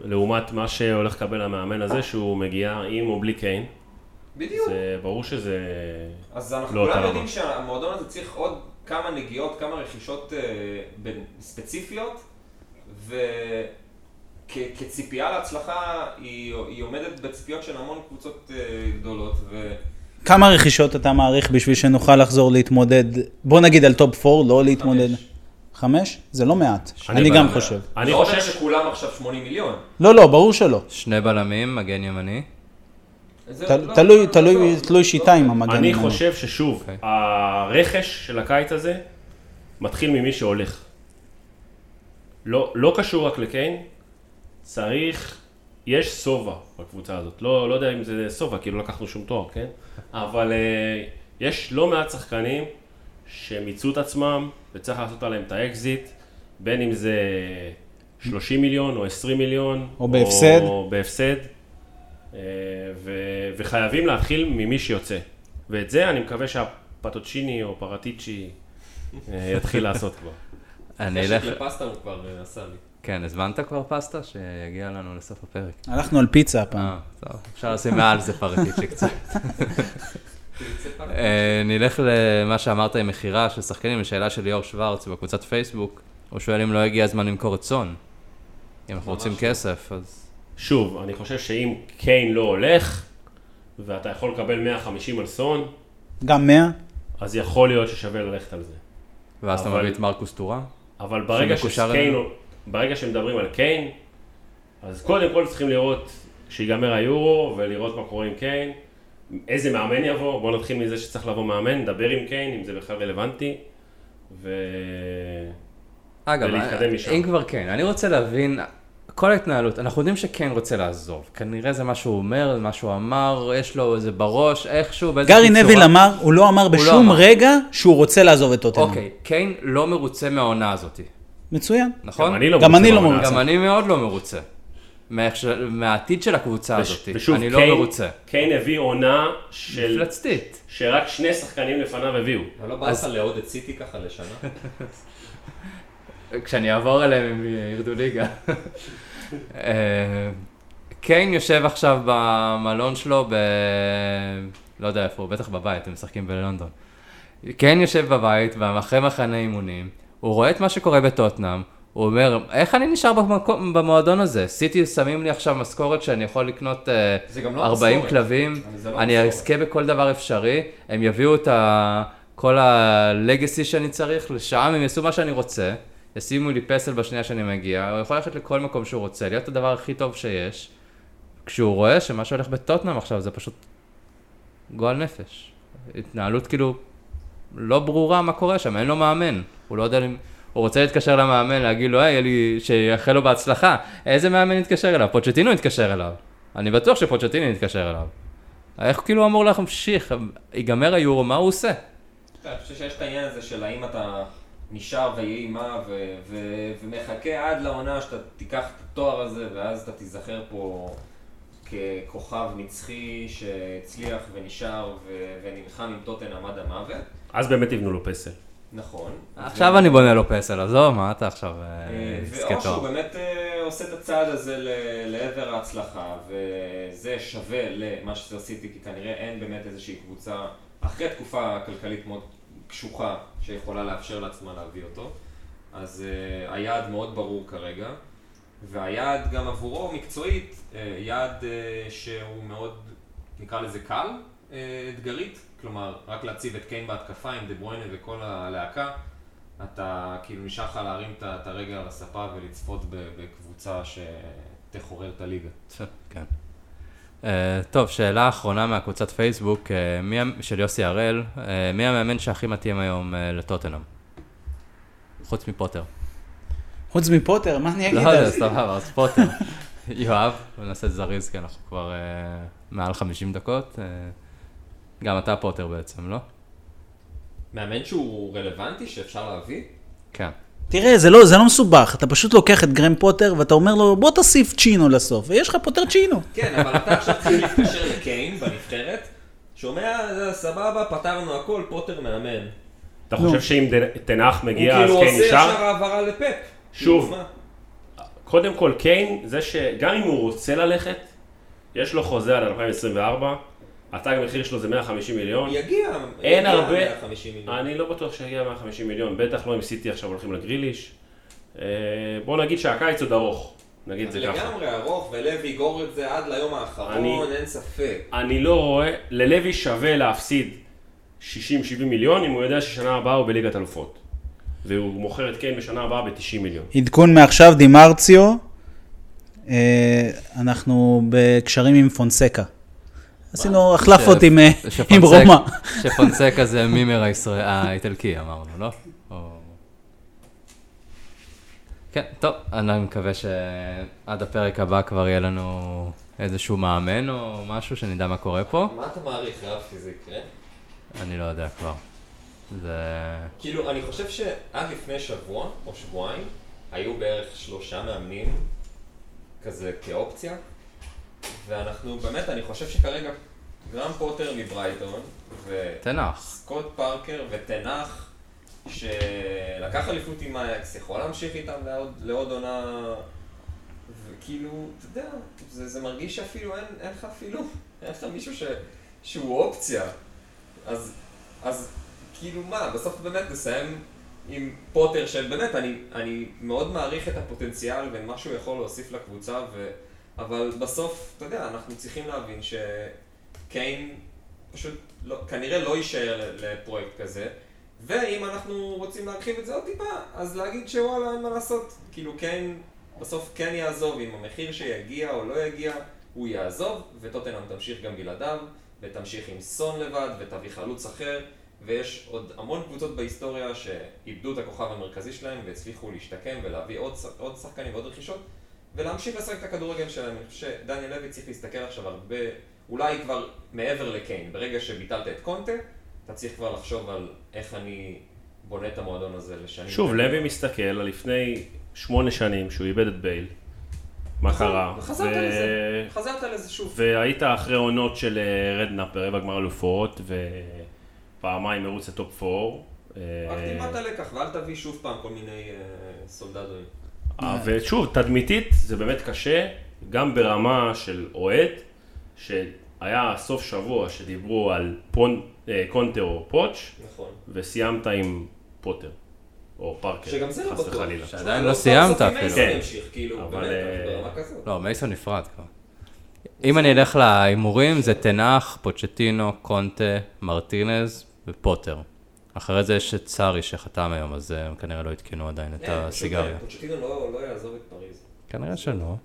S4: לעומת מה שהולך לקבל המאמן הזה, שהוא מגיע עם או בלי קיין.
S2: בדיוק.
S4: זה ברור שזה...
S2: אז אנחנו
S4: לא אותה
S2: כולנו
S4: רמה.
S2: יודעים שהמועדון הזה צריך עוד כמה נגיעות, כמה רכישות אה, ספציפיות, וכציפייה להצלחה היא, היא עומדת בציפיות של המון קבוצות אה, גדולות, ו...
S3: כמה רכישות אתה מעריך בשביל שנוכל לחזור להתמודד, בוא נגיד על טופ 4, לא להתמודד.
S2: חמש.
S3: חמש? זה לא מעט.
S4: אני
S3: אני גם. חושב.
S4: אני
S2: לא
S4: חושב...
S2: שכולם עכשיו 80 מיליון.
S3: לא, לא, ברור שלא.
S1: שני בלמים, מגן ימני.
S2: לא-
S3: תלוי,
S2: לא-
S3: תלוי,
S2: לא-
S3: תלוי שיטה עם המגן.
S4: אני
S3: הימני.
S4: חושב ששוב,
S1: אוקיי.
S4: הרכש של הקיץ הזה מתחיל ממי שהולך. לא, לא קשור רק לקיין, צריך, יש שובע בקבוצה הזאת. לא, לא יודע אם זה שובע, כי לא לקחנו שום תואר, כן? אבל אה, יש לא מעט שחקנים שמיצו את עצמם וצריך לעשות עליהם את האקזיט, בין אם זה 30 מיליון או 20 מיליון.
S3: או בהפסד.
S4: או בהפסד. אה, ו- וחייבים להתחיל ממי שיוצא. ואת זה אני מקווה שהפטוצ'יני או פרטיצ'י אה, יתחיל לעשות כבר.
S1: אני אלך...
S2: לפסטה הוא כבר עשה לי.
S1: כן, הזמנת כבר פסטה? שיגיע לנו לסוף הפרק.
S3: הלכנו על פיצה הפעם.
S1: אה, טוב. אפשר לשים מעל זה פרטיצ'י קצת. אה, נלך למה שאמרת עם מכירה של שחקנים, לשאלה של ליאור שוורץ בקבוצת פייסבוק. הוא שואל אם לא הגיע הזמן למכור את סון. אם אנחנו רוצים
S2: לא.
S1: כסף, אז...
S4: שוב, אני חושב שאם קיין לא הולך, ואתה יכול לקבל 150 על סון,
S3: גם 100?
S4: אז יכול להיות ששווה ללכת על זה.
S1: ואז אתה מביא את מרקוס טורה?
S4: אבל ברגע שקיין. ברגע שמדברים על קיין, אז קודם כל צריכים לראות שיגמר היורו ולראות מה קורה עם קיין, איזה מאמן יבוא, בואו נתחיל מזה שצריך לבוא מאמן, נדבר עם קיין, אם זה בכלל רלוונטי, ו...
S1: אגב,
S4: ולהתקדם משם.
S1: אם כבר כן, אני רוצה להבין, כל ההתנהלות, אנחנו יודעים שכן רוצה לעזוב, כנראה זה מה שהוא אומר, מה שהוא אמר, יש לו איזה בראש, איכשהו, באיזושהי
S3: גארי
S1: צורה.
S3: נביל אמר, הוא לא אמר בשום
S1: אמר.
S3: רגע שהוא רוצה לעזוב את טוטנאם.
S1: אוקיי, קיין לא מרוצה מהעונה הזאת,
S3: מצוין.
S1: נכון?
S4: גם אני לא
S3: גם
S4: מרוצה
S3: אני לא מרוצה.
S1: גם אני מאוד לא מרוצה. מהעתיד של הקבוצה
S4: וש-
S1: הזאת,
S4: ושוב,
S1: אני לא
S4: קיין-
S1: מרוצה.
S4: קיין הביא עונה של...
S1: מפלצתית.
S4: שרק שני שחקנים לפניו הביאו.
S2: אבל לא בא לך לעוד את סיטי ככה לשנה?
S1: כשאני אעבור אליהם הם ירדו ליגה. אה, קיין יושב עכשיו במלון שלו ב... לא יודע איפה הוא, בטח בבית, הם משחקים בלונדון. קיין יושב בבית, ואחרי מחנה אימונים, הוא רואה את מה שקורה בטוטנאם, הוא אומר, איך אני נשאר במקום, במועדון הזה? סיטי שמים לי עכשיו משכורת שאני יכול לקנות
S2: גם לא
S1: 40
S2: משכורת.
S1: כלבים,
S2: לא
S1: אני. אזכה בכל דבר אפשרי, הם יביאו את ה... כל הלגסי שאני צריך, לשם הם יעשו מה שאני רוצה, ישימו לי פסל בשנייה שאני מגיע, הוא יכול ללכת לכל מקום שהוא רוצה, להיות הדבר הכי טוב שיש, כשהוא רואה שמה שהולך בטוטנאם עכשיו זה פשוט גועל נפש. התנהלות כאילו לא ברורה מה קורה שם, אין לו מאמן, הוא לא יודע אם... הוא רוצה להתקשר למאמן, להגיד לו, היי, לי, שיאחל לו בהצלחה. איזה מאמן יתקשר אליו? פוצ'טינו יתקשר אליו. אני בטוח שפוצ'טינו יתקשר אליו. איך כאילו אמור להמשיך? ייגמר היורו, מה הוא עושה?
S2: אני חושב שיש את העניין הזה של האם אתה נשאר ויהי מה ומחכה עד לעונה שאתה תיקח את התואר הזה ואז אתה תיזכר פה ככוכב נצחי שהצליח ונשאר ו- ונלחם עם טוטנאם עד המוות.
S4: אז באמת יבנו לו פסל.
S2: נכון.
S1: עכשיו אני בונה לו פסל, עזוב, מה אתה עכשיו אה,
S2: אה,
S1: עסקי
S2: ואו שהוא? באמת אה, עושה את הצעד הזה ל- לעבר ההצלחה, וזה שווה למה שזה עשיתי, כי כנראה אין באמת איזושהי קבוצה, אחרי תקופה כלכלית מאוד קשוחה, שיכולה לאפשר לעצמה להביא אותו. אז אה, היעד מאוד ברור כרגע, והיעד גם עבורו מקצועית, אה, יעד אה, שהוא מאוד, נקרא לזה קל, אה, אתגרית, כלומר, רק להציב את קיין בהתקפה עם דה ברויינה וכל הלהקה, אתה כאילו נשאר לך להרים את הרגל על הספה ולצפות בקבוצה שתחורר את הליגה.
S1: כן. טוב, שאלה אחרונה מהקבוצת פייסבוק, של יוסי הראל, מי המאמן שהכי מתאים היום לטוטנאם? חוץ מפוטר.
S3: חוץ מפוטר, מה אני אגיד
S1: לא יודע,
S3: זה?
S1: סבבה, אז פוטר. יואב, בוא נעשה את זריז, כי אנחנו כבר אה, מעל 50 דקות. אה, גם אתה פוטר בעצם, לא?
S2: מאמן שהוא רלוונטי, שאפשר להביא?
S1: כן.
S3: תראה, זה לא, זה לא מסובך, אתה פשוט לוקח את גרם פוטר ואתה אומר לו, בוא תוסיף צ'ינו לסוף, ויש לך פוטר צ'ינו.
S2: כן, אבל אתה עכשיו צריך להתקשר לקיין בנבחרת, שומע, זה סבבה, פתרנו הכל, פוטר מאמן.
S4: אתה. חושב שאם ד- תנח
S2: הוא
S4: מגיע אז
S2: כאילו
S4: קיין
S2: עושה
S4: נשאר?
S2: ישר העברה לפפ.
S4: שוב. קודם כל קיין, זה שגם אם הוא רוצה ללכת, יש לו חוזה עד 2024, התג מחיר שלו זה 150 מיליון.
S2: יגיע,
S4: אין
S2: יגיע
S4: הרבה-
S2: 150 מיליון.
S4: אני לא בטוח שיגיע 150 מיליון, בטח לא אם סיטי עכשיו הולכים לגריליש. אה, בוא נגיד שהקיץ עוד ארוך, נגיד זה ככה.
S2: לגמרי ארוך, ולוי יגור את זה עד ליום האחרון,
S4: אני-
S2: אין ספק.
S4: אני לא רואה, ללוי שווה להפסיד 60-70 מיליון אם הוא יודע ששנה הבאה הוא בליגת אלופות. והוא מוכר את קיין בשנה הבאה ב-90 מיליון.
S3: עדכון מעכשיו, דימרציו, אה, אנחנו בקשרים עם פונסקה. עשינו החלפות עם, אה, רומא.
S1: שפונסקה זה מימר הישראל- האיטלקי, אמרנו, לא? כן, טוב, אני מקווה שעד הפרק הבא כבר יהיה לנו איזשהו מאמן או משהו, שנדע מה קורה פה.
S2: מה אתה מעריך, רפי, זה יקרה?
S1: אני לא יודע כבר. זה...
S2: כאילו, אני חושב שעד לפני שבוע או שבועיים, היו בערך שלושה מאמנים כזה כאופציה, ואנחנו באמת, אני חושב שכרגע גרם פוטר מברייטון,
S1: תנח.
S2: וסקוט פארקר ותנח, שלקח אליפות עם אייקס, יכול להמשיך איתם לעוד, לעוד עונה, וכאילו, אתה יודע, זה, זה מרגיש שאפילו אין, אין לך אפילו, אין לך מישהו ש, שהוא אופציה. אז, אז כאילו מה, בסוף באמת נסיים עם פוטר שבאמת, אני, אני מאוד מעריך את הפוטנציאל ומה שהוא יכול להוסיף לקבוצה, ו... אבל בסוף, אתה יודע, אנחנו צריכים להבין שקיין פשוט לא, כנראה לא יישאר לפרויקט כזה. ואם אנחנו רוצים להרחיב את זה עוד טיפה, אז להגיד שוואלה, אין מה לעשות. כאילו כן, בסוף כן יעזוב, עם המחיר שיגיע או לא יגיע, הוא יעזוב, וטוטנאם תמשיך גם בלעדיו, ותמשיך עם סון לבד, ותביא חלוץ אחר, ויש עוד המון קבוצות בהיסטוריה שאיבדו את הכוכב המרכזי שלהם, והצליחו להשתקם ולהביא עוד, עוד שחקנים ועוד רכישות, ולהמשיך לשחק את הכדורגל שלהם. אני חושב שדניאל לוי צריך להסתכל עכשיו הרבה, אולי כבר מעבר לקיין, ברגע שביטלת את קונטה, אתה צריך כבר לחשוב על איך אני בונה את המועדון הזה לשנים.
S4: שוב. לוי מסתכל על לפני שמונה שנים שהוא איבד את בייל. מה
S2: נכון,
S4: קרה?
S2: וחזרת
S4: ו-
S2: לזה, חזרת לזה שוב.
S4: והיית אחרי עונות של אה, רדנאפ ברבע גמר אלופות, ופעמיים מרוץ לטופ 4.
S2: רק תלמד את הלקח, ואל תביא שוב פעם כל מיני אה, סולדדוים.
S4: אה, ושוב, תדמיתית זה באמת קשה, גם ברמה של אוהד, שהיה סוף שבוע שדיברו על פון, אה, קונטה או פוטש,
S2: נכון.
S4: וסיימת עם פוטר, או פארקר,
S2: שגם זה לא
S4: חס
S2: בטוח.
S4: וחלילה.
S1: שעדיין
S2: לא
S1: לא סיימת אפילו.
S4: כן.
S2: כאילו,
S4: אבל, אה.
S1: לא, מייסון נפרד כבר. אם אני אלך להימורים, זה תנח, פוצ'טינו, קונטה, מרטינז ופוטר. אחרי זה יש את סארי שחתם היום, אז אה, הם כנראה לא עדכנו עדיין את
S2: כן, פשוט,
S1: הסיגריה.
S2: אה, פוצ'טינו לא לא יעזוב את פריז.
S1: כנראה שלא.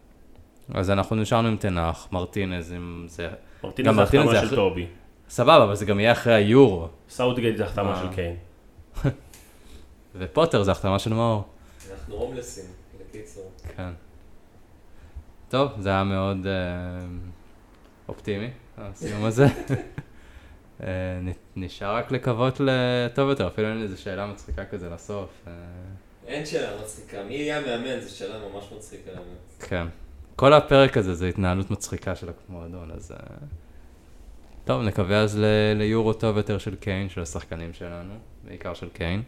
S1: אז אנחנו נשארנו עם תנח, מרטינז, עם זה...
S4: מרטינז זה החתמה של טובי.
S1: סבבה, אבל זה גם יהיה אחרי היורו.
S4: סאוטגייט זה החתמה
S1: אה.
S4: של קיין.
S1: ופוטר זה החתמה של מאור.
S2: אנחנו הומלסים, בקיצור.
S1: כן. טוב, זה היה מאוד אה, אופטימי, הסיום הזה. אה, נשאר רק לקוות לטוב יותר, אפילו אין איזו שאלה מצחיקה כזה לסוף. אה,
S2: אין שאלה מצחיקה, מי יהיה המאמן? זו שאלה ממש מצחיקה.
S1: כן. כל הפרק הזה זה התנהלות מצחיקה של המועדון, אז... אה, טוב, נקווה אז ל- ליורו טוב יותר של קיין, של השחקנים שלנו, בעיקר של קיין.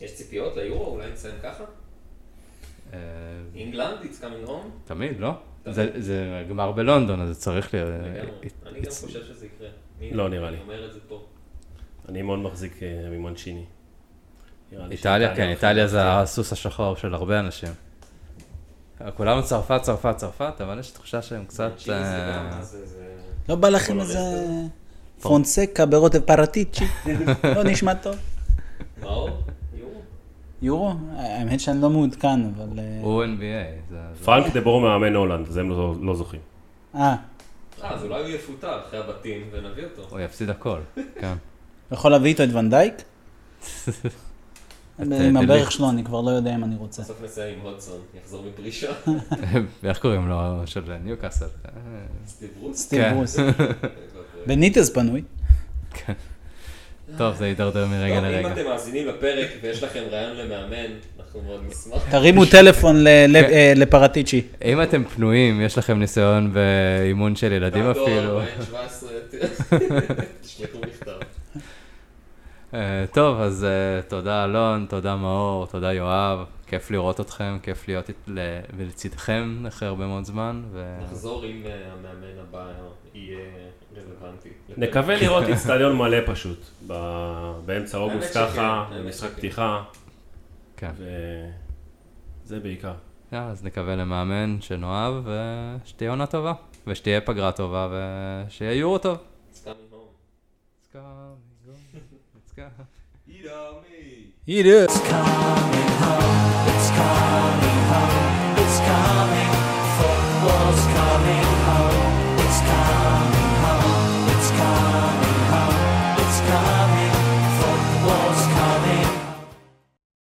S2: יש ציפיות ליורו? אולי נסיים ככה? אינגלנד, it's coming home?
S1: תמיד, לא? זה- זה גמר בלונדון, אז זה צריך להיות...
S2: לגמרי. אני גם חושב שזה יקרה.
S4: לא נראה לי.
S2: אני אומר את זה פה.
S4: אני מאוד מחזיק אה, ממנצ'יני.
S1: איטליה, כן, איטליה זה. הסוס השחור של הרבה אנשים. כולם צרפת, צרפת, צרפת, אבל יש תחושה שהם קצת... אה.
S3: לא בא לכם איזה
S2: הרסט
S3: פונסקה ברוטב פרטיצ'י? לא נשמע טוב.
S2: יורו?
S3: האמת שאני לא מעודכן, אבל... אה,
S1: הוא NBA. זה- זה-
S4: פרנק דה בור מאמן הולנד, אז הם לא לא זוכים.
S3: אה,
S2: אה, אז אולי הוא יפוטר אחרי הבתים ונביא אותו.
S1: הוא יפסיד הכל, כן.
S3: יכול להביא איתו את ונדייק? עם. הברך שלו אני כבר לא יודע אם אני רוצה.
S2: בסוף נסיים עם הודסון, יחזור מפרישה.
S1: ואיך קוראים לו? של ניוקאסל. אה,
S2: סטיב ברוס.
S3: סטיב
S1: כן.
S3: ברוס. בניטז פנוי.
S1: טוב, זה הידרדר מרגע
S2: טוב, אם
S1: לרגע.
S2: אתם מאזינים לפרק ויש לכם רעיון למאמן, אנחנו מאוד נשמח.
S3: תרימו טלפון ל- ל- אה, לפרטיצ'י.
S1: אם אתם פנויים, יש לכם ניסיון באימון של ילדים אפילו.
S2: 17, תשלחו מכתב.
S1: אה, טוב, אז אה, תודה אלון, תודה מאור, תודה יואב. כיף לראות אתכם, כיף להיות אית- ל- ולצידכם אחרי הרבה מאוד זמן.
S2: נחזור אה, המאמן הבא יהיה רלוונטי.
S4: נקווה לראות איצטדיון מלא פשוט, באמצע אוגוסט ככה,
S2: שכן.
S4: פתיחה,
S1: כן.
S4: וזה בעיקר.
S1: אז נקווה למאמן שנאהב, ושתהיה עונה טובה, ושתהיה פגרה טובה, ושיהיה יורו טוב.
S2: It's coming home.
S1: Let's go, let's go.
S2: Eat on me.
S3: הנה.
S5: Come